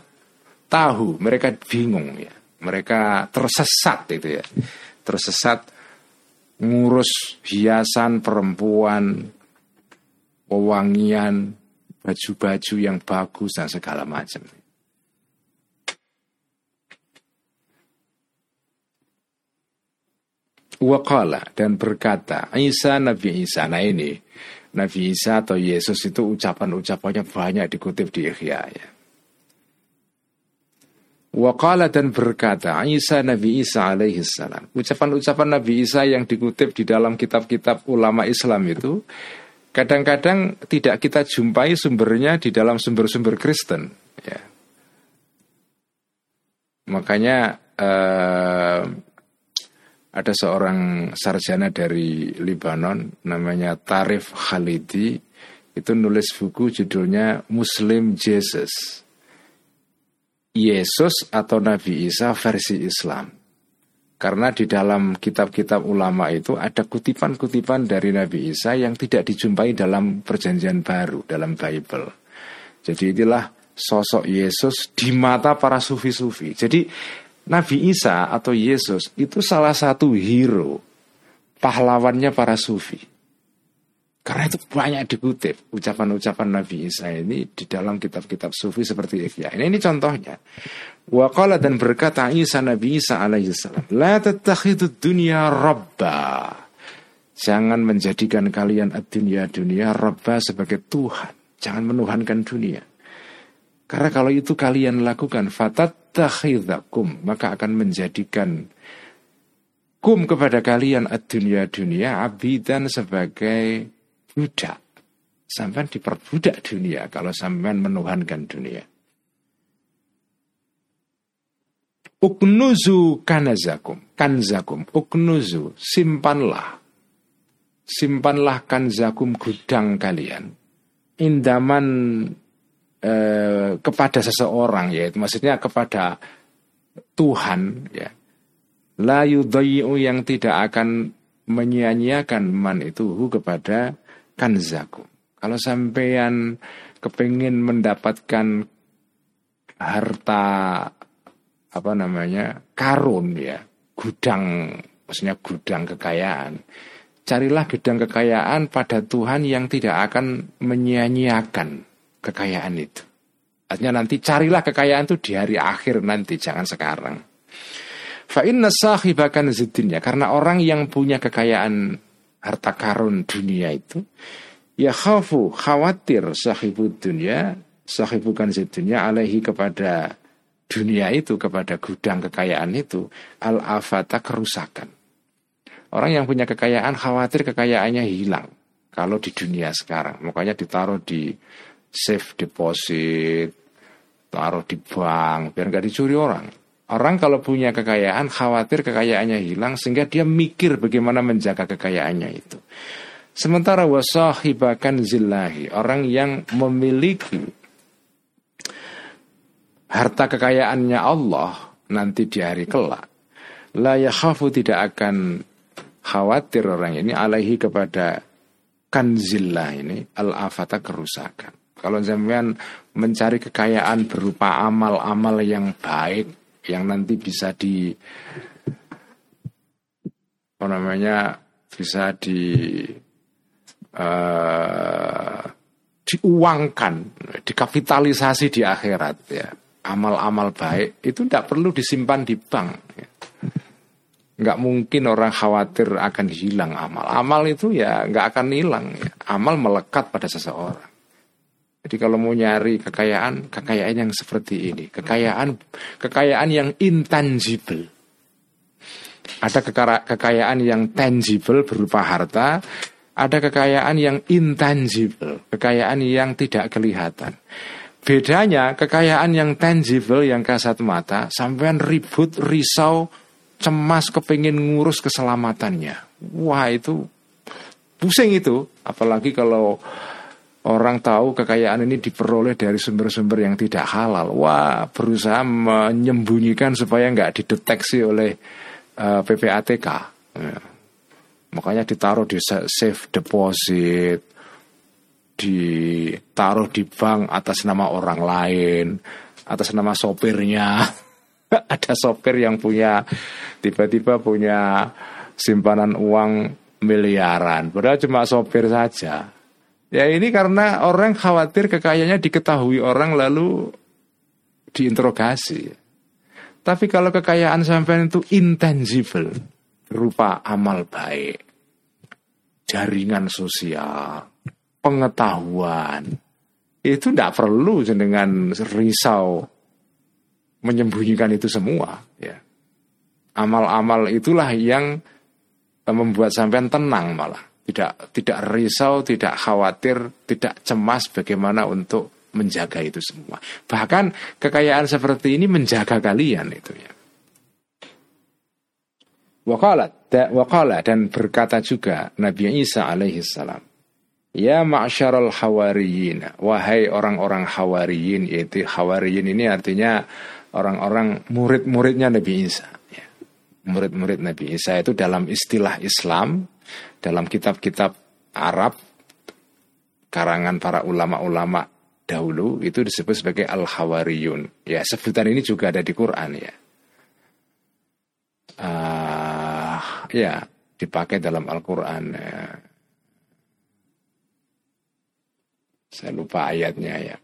tahu mereka bingung ya. Mereka tersesat itu ya. Tersesat ngurus hiasan perempuan, wewangian, baju-baju yang bagus dan segala macam. Waqala dan berkata Isa Nabi Isa Nah ini Nabi Isa atau Yesus itu ucapan-ucapannya banyak dikutip di Ikhya ya. Waqala dan berkata Isa Nabi Isa alaihi salam Ucapan-ucapan Nabi Isa yang dikutip di dalam kitab-kitab ulama Islam itu Kadang-kadang tidak kita jumpai sumbernya di dalam sumber-sumber Kristen. Ya. Makanya uh, ada seorang sarjana dari Libanon namanya Tarif Khalidi itu nulis buku judulnya Muslim Jesus. Yesus atau Nabi Isa versi Islam. Karena di dalam kitab-kitab ulama itu ada kutipan-kutipan dari Nabi Isa yang tidak dijumpai dalam perjanjian baru, dalam Bible. Jadi inilah sosok Yesus di mata para sufi-sufi. Jadi Nabi Isa atau Yesus itu salah satu hero, pahlawannya para sufi. Karena itu banyak dikutip ucapan-ucapan Nabi Isa ini di dalam kitab-kitab sufi seperti Ikhya. Ini, ini contohnya. Waqala dan berkata Isa Nabi Isa alaihi salam, "La tattakhidu dunya rabba." Jangan menjadikan kalian dunia dunia rabba sebagai Tuhan. Jangan menuhankan dunia. Karena kalau itu kalian lakukan fatattakhidakum, maka akan menjadikan kum kepada kalian dunia dunia abidan sebagai budak. Sampai diperbudak dunia kalau sampai menuhankan dunia. Uknuzu kanazakum, kanzakum, uknuzu, simpanlah. Simpanlah kanzakum gudang kalian. Indaman eh, kepada seseorang, yaitu maksudnya kepada Tuhan, ya. La yang tidak akan menyia-nyiakan man itu kepada kanzakum. Kalau sampean kepingin mendapatkan harta apa namanya karun ya gudang maksudnya gudang kekayaan carilah gudang kekayaan pada Tuhan yang tidak akan menyia-nyiakan kekayaan itu artinya nanti carilah kekayaan itu di hari akhir nanti jangan sekarang fa inna sahibakan zidinya karena orang yang punya kekayaan harta karun dunia itu ya khafu khawatir sahibud dunia sahibukan dunia alaihi kepada dunia itu kepada gudang kekayaan itu al afata kerusakan. Orang yang punya kekayaan khawatir kekayaannya hilang kalau di dunia sekarang. Makanya ditaruh di safe deposit, taruh di bank biar nggak dicuri orang. Orang kalau punya kekayaan khawatir kekayaannya hilang sehingga dia mikir bagaimana menjaga kekayaannya itu. Sementara wasahibakan zillahi orang yang memiliki harta kekayaannya Allah nanti di hari kelak la yakhafu tidak akan khawatir orang ini alaihi kepada kanzillah ini al afata kerusakan. Kalau zaman mencari kekayaan berupa amal-amal yang baik yang nanti bisa di apa namanya bisa di uh, diuangkan, dikapitalisasi di akhirat ya. Amal-amal baik itu tidak perlu disimpan di bank. Ya. Nggak mungkin orang khawatir akan hilang amal. Amal itu ya nggak akan hilang. Ya. Amal melekat pada seseorang. Jadi kalau mau nyari kekayaan, kekayaan yang seperti ini, kekayaan kekayaan yang intangible. Ada kekayaan yang tangible berupa harta, ada kekayaan yang intangible, kekayaan yang tidak kelihatan. Bedanya kekayaan yang tangible yang kasat mata, sampean ribut, risau, cemas kepingin ngurus keselamatannya. Wah itu pusing itu, apalagi kalau orang tahu kekayaan ini diperoleh dari sumber-sumber yang tidak halal. Wah, berusaha menyembunyikan supaya nggak dideteksi oleh uh, eh, PPATK. Ya. Makanya ditaruh di safe deposit, ditaruh di bank atas nama orang lain, atas nama sopirnya. Ada sopir yang punya tiba-tiba punya simpanan uang miliaran, padahal cuma sopir saja Ya ini karena orang khawatir kekayaannya diketahui orang lalu diinterogasi. Tapi kalau kekayaan sampai itu intangible, berupa amal baik, jaringan sosial, pengetahuan, itu tidak perlu dengan risau menyembunyikan itu semua. Ya. Amal-amal itulah yang membuat sampean tenang malah tidak tidak risau, tidak khawatir, tidak cemas bagaimana untuk menjaga itu semua. Bahkan kekayaan seperti ini menjaga kalian itu ya. Wakala, dan berkata juga Nabi Isa alaihi salam. Ya ma'syarul hawariyin Wahai orang-orang hawariyin Yaitu hawariyin ini artinya Orang-orang murid-muridnya Nabi Isa. Murid-murid Nabi Isa itu dalam istilah Islam dalam kitab-kitab Arab karangan para ulama-ulama dahulu itu disebut sebagai al-hawariyun. Ya, sebutan ini juga ada di Quran ya. Uh, ya, dipakai dalam Al-Qur'an ya. Saya lupa ayatnya ya.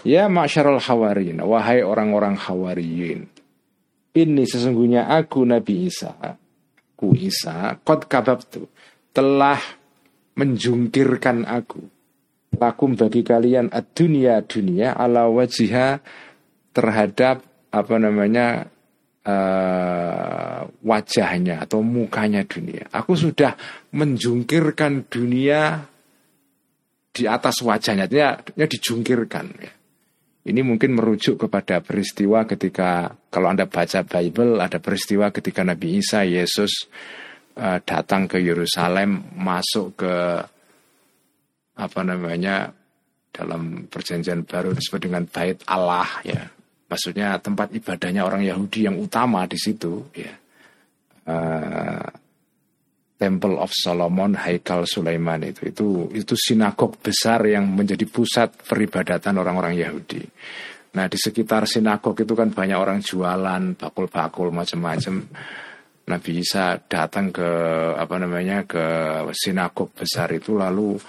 Ya masyarul hawariyin, wahai orang-orang hawariyin. Ini sesungguhnya aku Nabi Isa, ku Isa, kot kababtu telah menjungkirkan aku lakum bagi kalian dunia dunia ala wajiha terhadap apa namanya uh, wajahnya atau mukanya dunia. Aku sudah menjungkirkan dunia di atas wajahnya, artinya dijungkirkan. Ya. Ini mungkin merujuk kepada peristiwa ketika kalau anda baca Bible ada peristiwa ketika Nabi Isa Yesus uh, datang ke Yerusalem masuk ke apa namanya dalam perjanjian baru disebut dengan bait Allah ya. Maksudnya tempat ibadahnya orang Yahudi yang utama di situ ya. Uh, Temple of Solomon Haikal Sulaiman itu itu itu sinagog besar yang menjadi pusat peribadatan orang-orang Yahudi. Nah di sekitar sinagog itu kan banyak orang jualan bakul-bakul macam-macam. Nabi Isa datang ke apa namanya ke sinagog besar itu lalu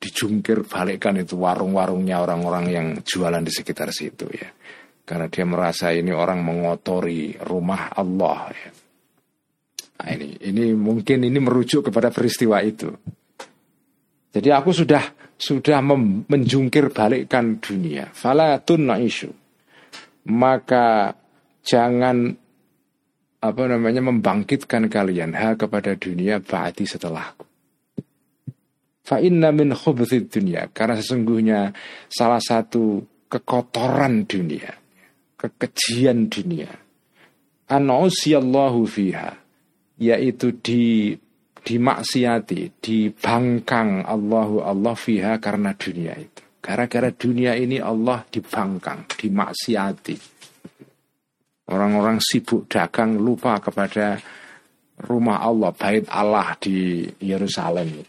dijungkir balikkan itu warung-warungnya orang-orang yang jualan di sekitar situ ya. Karena dia merasa ini orang mengotori rumah Allah ya. Nah, ini ini mungkin ini merujuk kepada peristiwa itu. Jadi aku sudah sudah menjungkir balikkan dunia. Fala isu maka jangan apa namanya membangkitkan kalian ha kepada dunia ba'di setelahku. Fa inna min khubthid dunia karena sesungguhnya salah satu kekotoran dunia, kekejian dunia. An'usiyallahu fiha yaitu di dimaksiati, dibangkang Allahu Allah fiha karena dunia itu. Gara-gara dunia ini Allah dibangkang, dimaksiati. Orang-orang sibuk dagang lupa kepada rumah Allah, bait Allah di Yerusalem.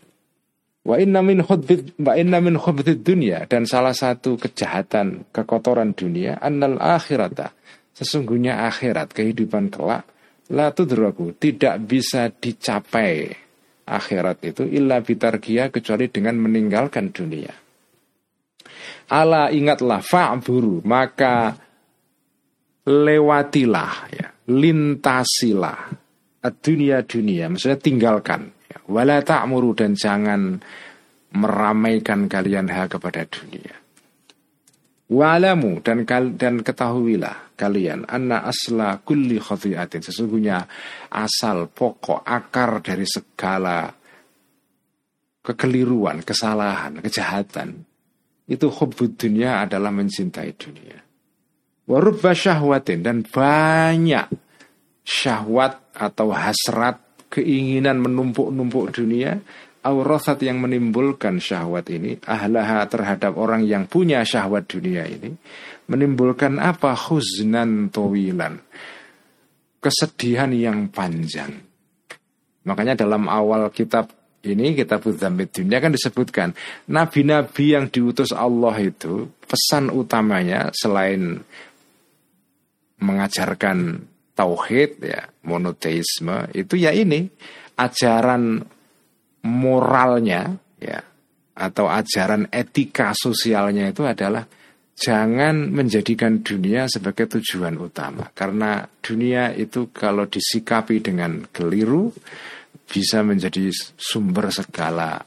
Wa inna min khubthid wa inna min dunia dan salah satu kejahatan kekotoran dunia annal akhirata sesungguhnya akhirat kehidupan kelak la tudraku tidak bisa dicapai akhirat itu illa bitargia kecuali dengan meninggalkan dunia. Ala ingatlah fa'buru maka lewatilah ya, lintasilah dunia dunia maksudnya tinggalkan ya. wala ta'muru dan jangan meramaikan kalian ha kepada dunia. Wa'lamu dan dan ketahuilah kalian anna asla kulli khati'atin sesungguhnya asal pokok akar dari segala kekeliruan, kesalahan, kejahatan itu hubbud dunia adalah mencintai dunia. Warubba syahwatin dan banyak syahwat atau hasrat keinginan menumpuk-numpuk dunia aurasat yang menimbulkan syahwat ini ahlaha terhadap orang yang punya syahwat dunia ini menimbulkan apa? Huznan towilan kesedihan yang panjang. Makanya dalam awal kitab ini kita Dzambit dunia kan disebutkan nabi-nabi yang diutus Allah itu pesan utamanya selain mengajarkan tauhid ya monoteisme itu ya ini ajaran moralnya ya atau ajaran etika sosialnya itu adalah jangan menjadikan dunia sebagai tujuan utama karena dunia itu kalau disikapi dengan keliru bisa menjadi sumber segala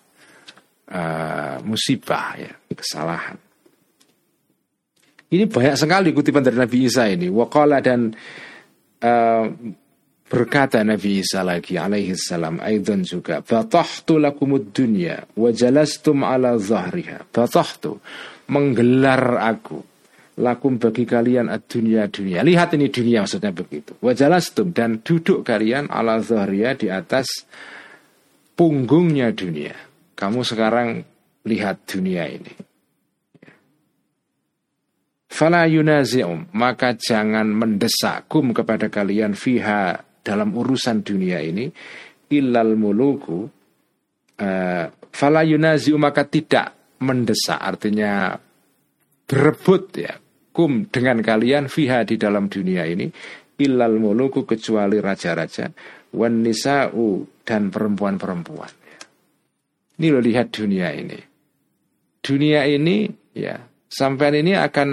uh, musibah ya kesalahan. Ini banyak sekali kutipan dari Nabi Isa ini. Wakala dan uh, berkata Nabi Isa lagi alaihi salam aidan juga batahtu lakumud dunya wa jalastum ala zahriha batahtu menggelar aku lakum bagi kalian dunia dunia. Lihat ini dunia maksudnya begitu. Wajalastum dan duduk kalian ala zahriya di atas punggungnya dunia. Kamu sekarang lihat dunia ini. Fala yunazi'um, maka jangan mendesak kum kepada kalian fiha dalam urusan dunia ini illal muluku uh, fala yunazi'um maka tidak mendesak artinya berebut ya kum dengan kalian fiha di dalam dunia ini ilal muluku kecuali raja-raja wan nisa'u dan perempuan-perempuan. Ini lo lihat dunia ini. Dunia ini ya sampai ini akan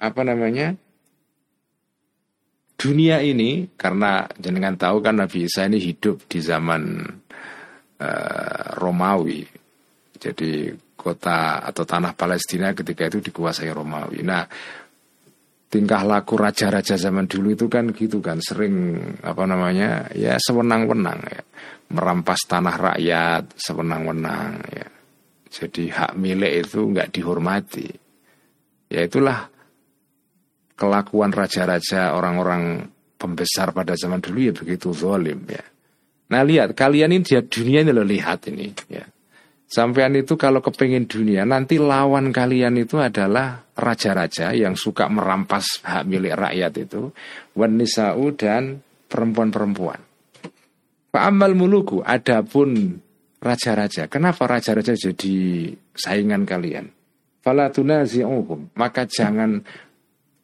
apa namanya? Dunia ini karena jenengan tahu kan Nabi Isa ini hidup di zaman uh, Romawi. Jadi kota atau tanah Palestina ketika itu dikuasai Romawi. Nah, tingkah laku raja-raja zaman dulu itu kan gitu kan sering apa namanya ya sewenang-wenang ya merampas tanah rakyat sewenang-wenang ya jadi hak milik itu nggak dihormati ya itulah kelakuan raja-raja orang-orang pembesar pada zaman dulu ya begitu zolim ya nah lihat kalian ini dia dunia ini lo lihat ini ya Sampean itu kalau kepingin dunia nanti lawan kalian itu adalah raja-raja yang suka merampas hak milik rakyat itu wanisau dan perempuan-perempuan. Pak Amal muluku adapun raja-raja. Kenapa raja-raja jadi saingan kalian? Falatuna maka jangan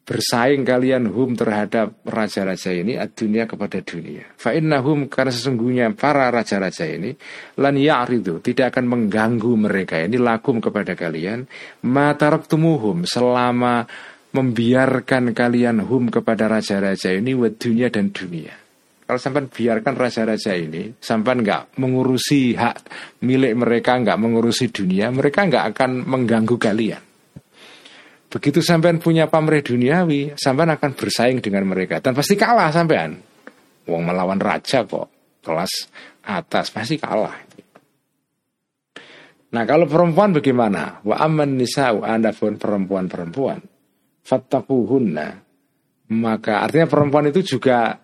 bersaing kalian hum terhadap raja-raja ini dunia kepada dunia. Fa hum karena sesungguhnya para raja-raja ini lan ya'ridu tidak akan mengganggu mereka ini lakum kepada kalian mataraktumuhum selama membiarkan kalian hum kepada raja-raja ini wa dunia dan dunia. Kalau sampai biarkan raja-raja ini, sampai nggak mengurusi hak milik mereka, nggak mengurusi dunia, mereka nggak akan mengganggu kalian. Begitu sampean punya pamrih duniawi, sampean akan bersaing dengan mereka dan pasti kalah sampean. Wong melawan raja kok kelas atas pasti kalah. Nah kalau perempuan bagaimana? Wa aman nisa'u anda pun perempuan-perempuan. Fattakuhunna. Maka artinya perempuan itu juga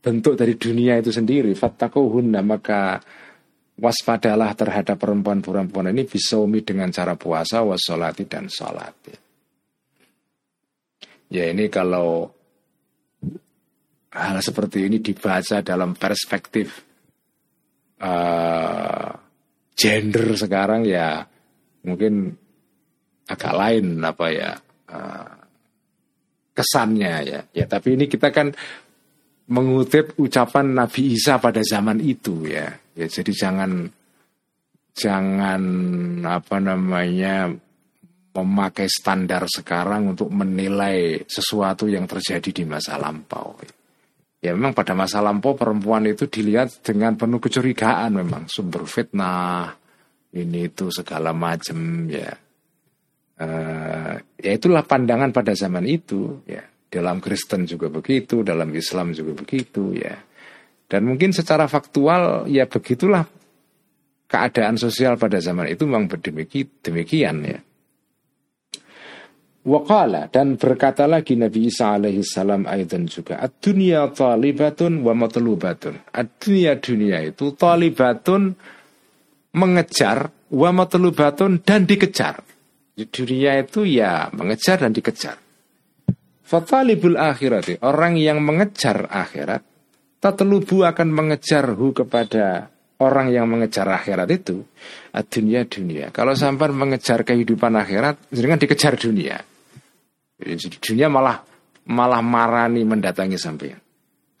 bentuk dari dunia itu sendiri. Fattakuhunna. Maka waspadalah terhadap perempuan-perempuan ini bisaumi dengan cara puasa, wasolati dan sholat. Ini kalau hal seperti ini dibaca dalam perspektif uh, gender sekarang ya mungkin agak lain apa ya uh, kesannya ya. Ya tapi ini kita kan mengutip ucapan Nabi Isa pada zaman itu ya. Ya jadi jangan jangan apa namanya memakai standar sekarang untuk menilai sesuatu yang terjadi di masa lampau. Ya memang pada masa lampau perempuan itu dilihat dengan penuh kecurigaan memang sumber fitnah ini itu segala macam ya. Uh, ya itulah pandangan pada zaman itu ya. Dalam Kristen juga begitu, dalam Islam juga begitu ya. Dan mungkin secara faktual ya begitulah keadaan sosial pada zaman itu memang demikian ya. Waqala dan berkata lagi Nabi Isa alaihi salam aidan juga ad-dunya talibatun wa matlubatun. Ad-dunya dunia itu talibatun mengejar wa matlubatun dan dikejar. Dunia itu ya mengejar dan dikejar. Fatalibul akhirat orang yang mengejar akhirat tatlubu akan mengejar hu kepada orang yang mengejar akhirat itu dunia dunia. Kalau sampai mengejar kehidupan akhirat, dengan dikejar dunia. Dunia malah malah marani mendatangi sampean.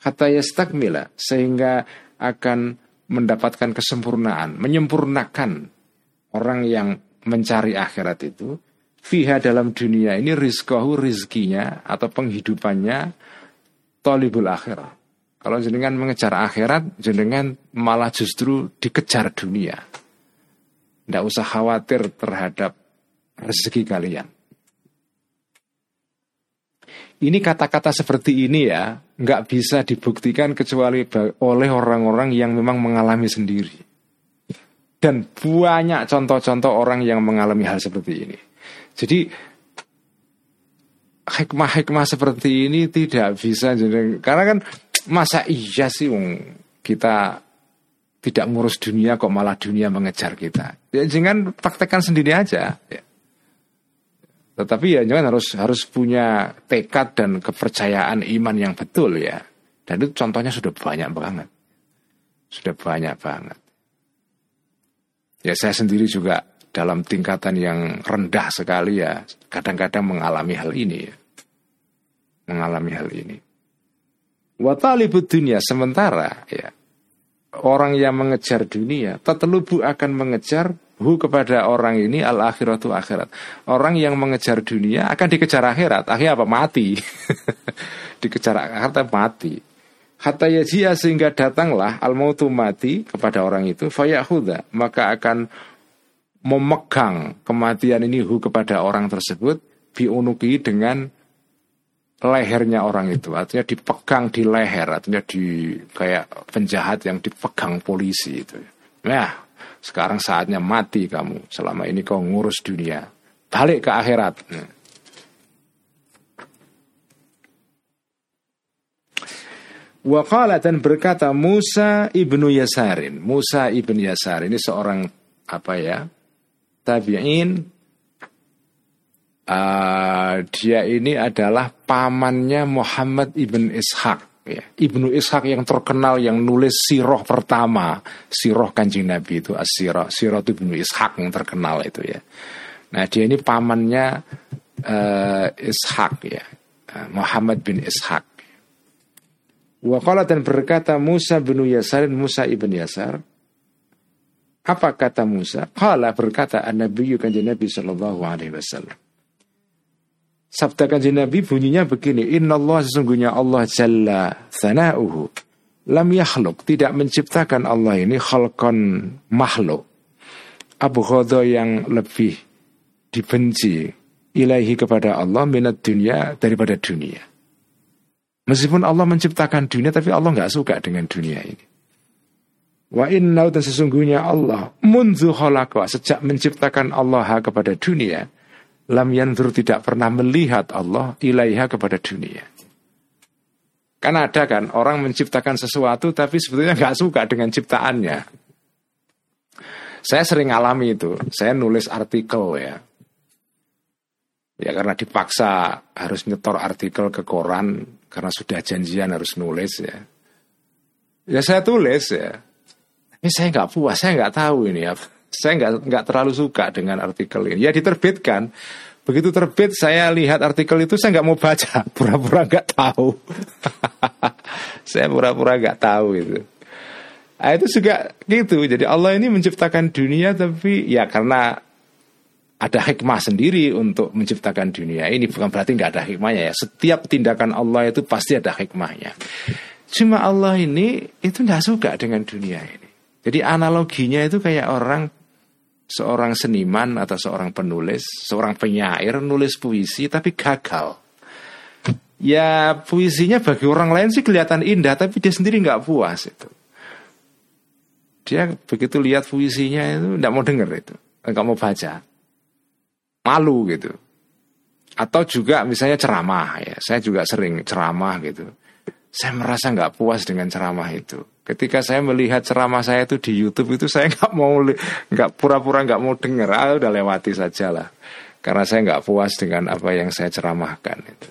Kata yastakmila sehingga akan mendapatkan kesempurnaan, menyempurnakan orang yang mencari akhirat itu fiha dalam dunia ini rizkohu rizkinya atau penghidupannya tolibul akhirat. Kalau jenengan mengejar akhirat, jenengan malah justru dikejar dunia. Tidak usah khawatir terhadap rezeki kalian. Ini kata-kata seperti ini ya nggak bisa dibuktikan kecuali oleh orang-orang yang memang mengalami sendiri. Dan banyak contoh-contoh orang yang mengalami hal seperti ini. Jadi hikmah-hikmah seperti ini tidak bisa jadi karena kan masa iya sih kita tidak ngurus dunia kok malah dunia mengejar kita. Ya jangan praktekkan sendiri aja. Ya. Tetapi ya jangan harus harus punya tekad dan kepercayaan iman yang betul ya. Dan itu contohnya sudah banyak banget. Sudah banyak banget. Ya saya sendiri juga dalam tingkatan yang rendah sekali ya kadang-kadang mengalami hal ini ya. Mengalami hal ini. Watalibud dunia sementara ya orang yang mengejar dunia tetelubu akan mengejar hu kepada orang ini al akhiratu akhirat. Orang yang mengejar dunia akan dikejar akhirat. Akhirnya apa? Mati. dikejar akhirat mati. Hatta yajia sehingga datanglah al mautu mati kepada orang itu fayahuda maka akan memegang kematian ini hu kepada orang tersebut biunuki dengan lehernya orang itu artinya dipegang di leher artinya di kayak penjahat yang dipegang polisi itu nah sekarang saatnya mati kamu. Selama ini kau ngurus dunia. Balik ke akhirat. Wakala dan berkata Musa ibnu Yasarin. Musa ibnu Yasar ini seorang apa ya? Tabi'in. Uh, dia ini adalah pamannya Muhammad ibn Ishaq ya, Ibnu Ishaq yang terkenal yang nulis siroh pertama siroh kanjeng Nabi itu asiroh siroh itu Ibnu Ishaq yang terkenal itu ya. Nah dia ini pamannya uh, Ishaq ya. Uh, Muhammad bin Ishaq. Wakala dan berkata Musa bin Yasar Musa ibn Yasar. Apa kata Musa? Kala berkata An-Nabi kanjeng Nabi Sallallahu Alaihi Wasallam Sabda kanjeng Nabi bunyinya begini, Inna Allah sesungguhnya Allah Jalla Thana'uhu Lam yakhluk, tidak menciptakan Allah ini khalqan makhluk Abu Khodo yang lebih dibenci ilaihi kepada Allah minat dunia daripada dunia. Meskipun Allah menciptakan dunia tapi Allah nggak suka dengan dunia ini. Wa inna dan sesungguhnya Allah munzu sejak menciptakan Allah kepada dunia lam yanzur tidak pernah melihat Allah ilaiha kepada dunia. Kan ada kan orang menciptakan sesuatu tapi sebetulnya nggak suka dengan ciptaannya. Saya sering alami itu. Saya nulis artikel ya. Ya karena dipaksa harus nyetor artikel ke koran karena sudah janjian harus nulis ya. Ya saya tulis ya ini saya nggak puas, saya nggak tahu ini ya. Saya nggak nggak terlalu suka dengan artikel ini. Ya diterbitkan. Begitu terbit saya lihat artikel itu saya nggak mau baca, pura-pura nggak tahu. saya pura-pura nggak tahu itu. Nah, itu juga gitu. Jadi Allah ini menciptakan dunia tapi ya karena ada hikmah sendiri untuk menciptakan dunia ini bukan berarti nggak ada hikmahnya ya. Setiap tindakan Allah itu pasti ada hikmahnya. Cuma Allah ini itu nggak suka dengan dunia ini. Jadi analoginya itu kayak orang seorang seniman atau seorang penulis, seorang penyair nulis puisi tapi gagal. Ya puisinya bagi orang lain sih kelihatan indah tapi dia sendiri nggak puas itu. Dia begitu lihat puisinya itu nggak mau denger itu, nggak mau baca, malu gitu. Atau juga misalnya ceramah ya, saya juga sering ceramah gitu. Saya merasa nggak puas dengan ceramah itu. Ketika saya melihat ceramah saya itu di YouTube itu saya nggak mau nggak pura-pura nggak mau dengar, ah, udah lewati saja lah. Karena saya nggak puas dengan apa yang saya ceramahkan itu.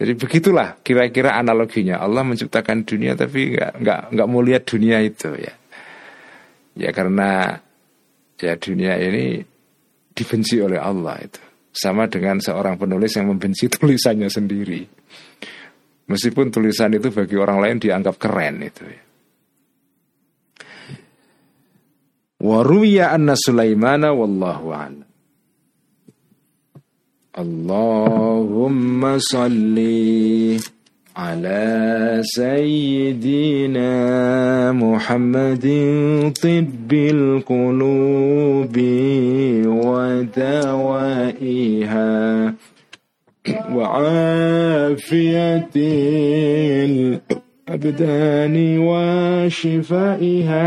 Jadi begitulah kira-kira analoginya Allah menciptakan dunia tapi nggak nggak nggak mau lihat dunia itu ya. Ya karena ya dunia ini dibenci oleh Allah itu. Sama dengan seorang penulis yang membenci tulisannya sendiri. Meskipun tulisan itu bagi orang lain dianggap keren itu ya. وروي أن سليمان والله أعلم. اللهم صل على سيدنا محمد طب القلوب ودوائها وعافية الأبدان وشفائها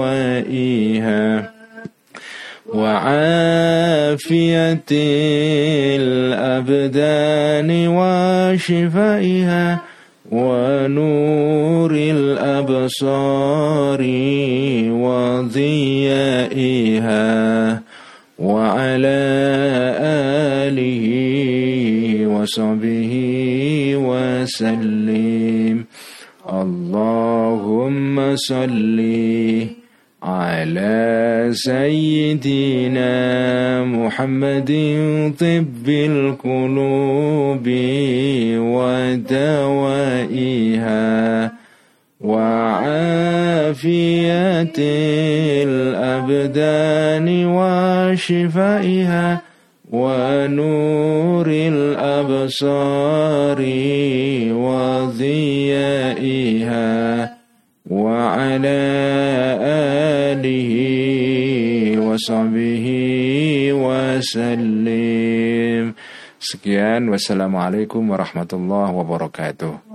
ودوائها وعافية الأبدان وشفائها ونور الأبصار وضيائها وعلى آله وصحبه وسلم. اللهم صل على سيدنا محمد طب القلوب ودوائها وعافية الأبدان وشفائها ونور الأبصار وضيائها. وعلى آله وصحبه وسلم Sekian wassalamualaikum warahmatullahi wabarakatuh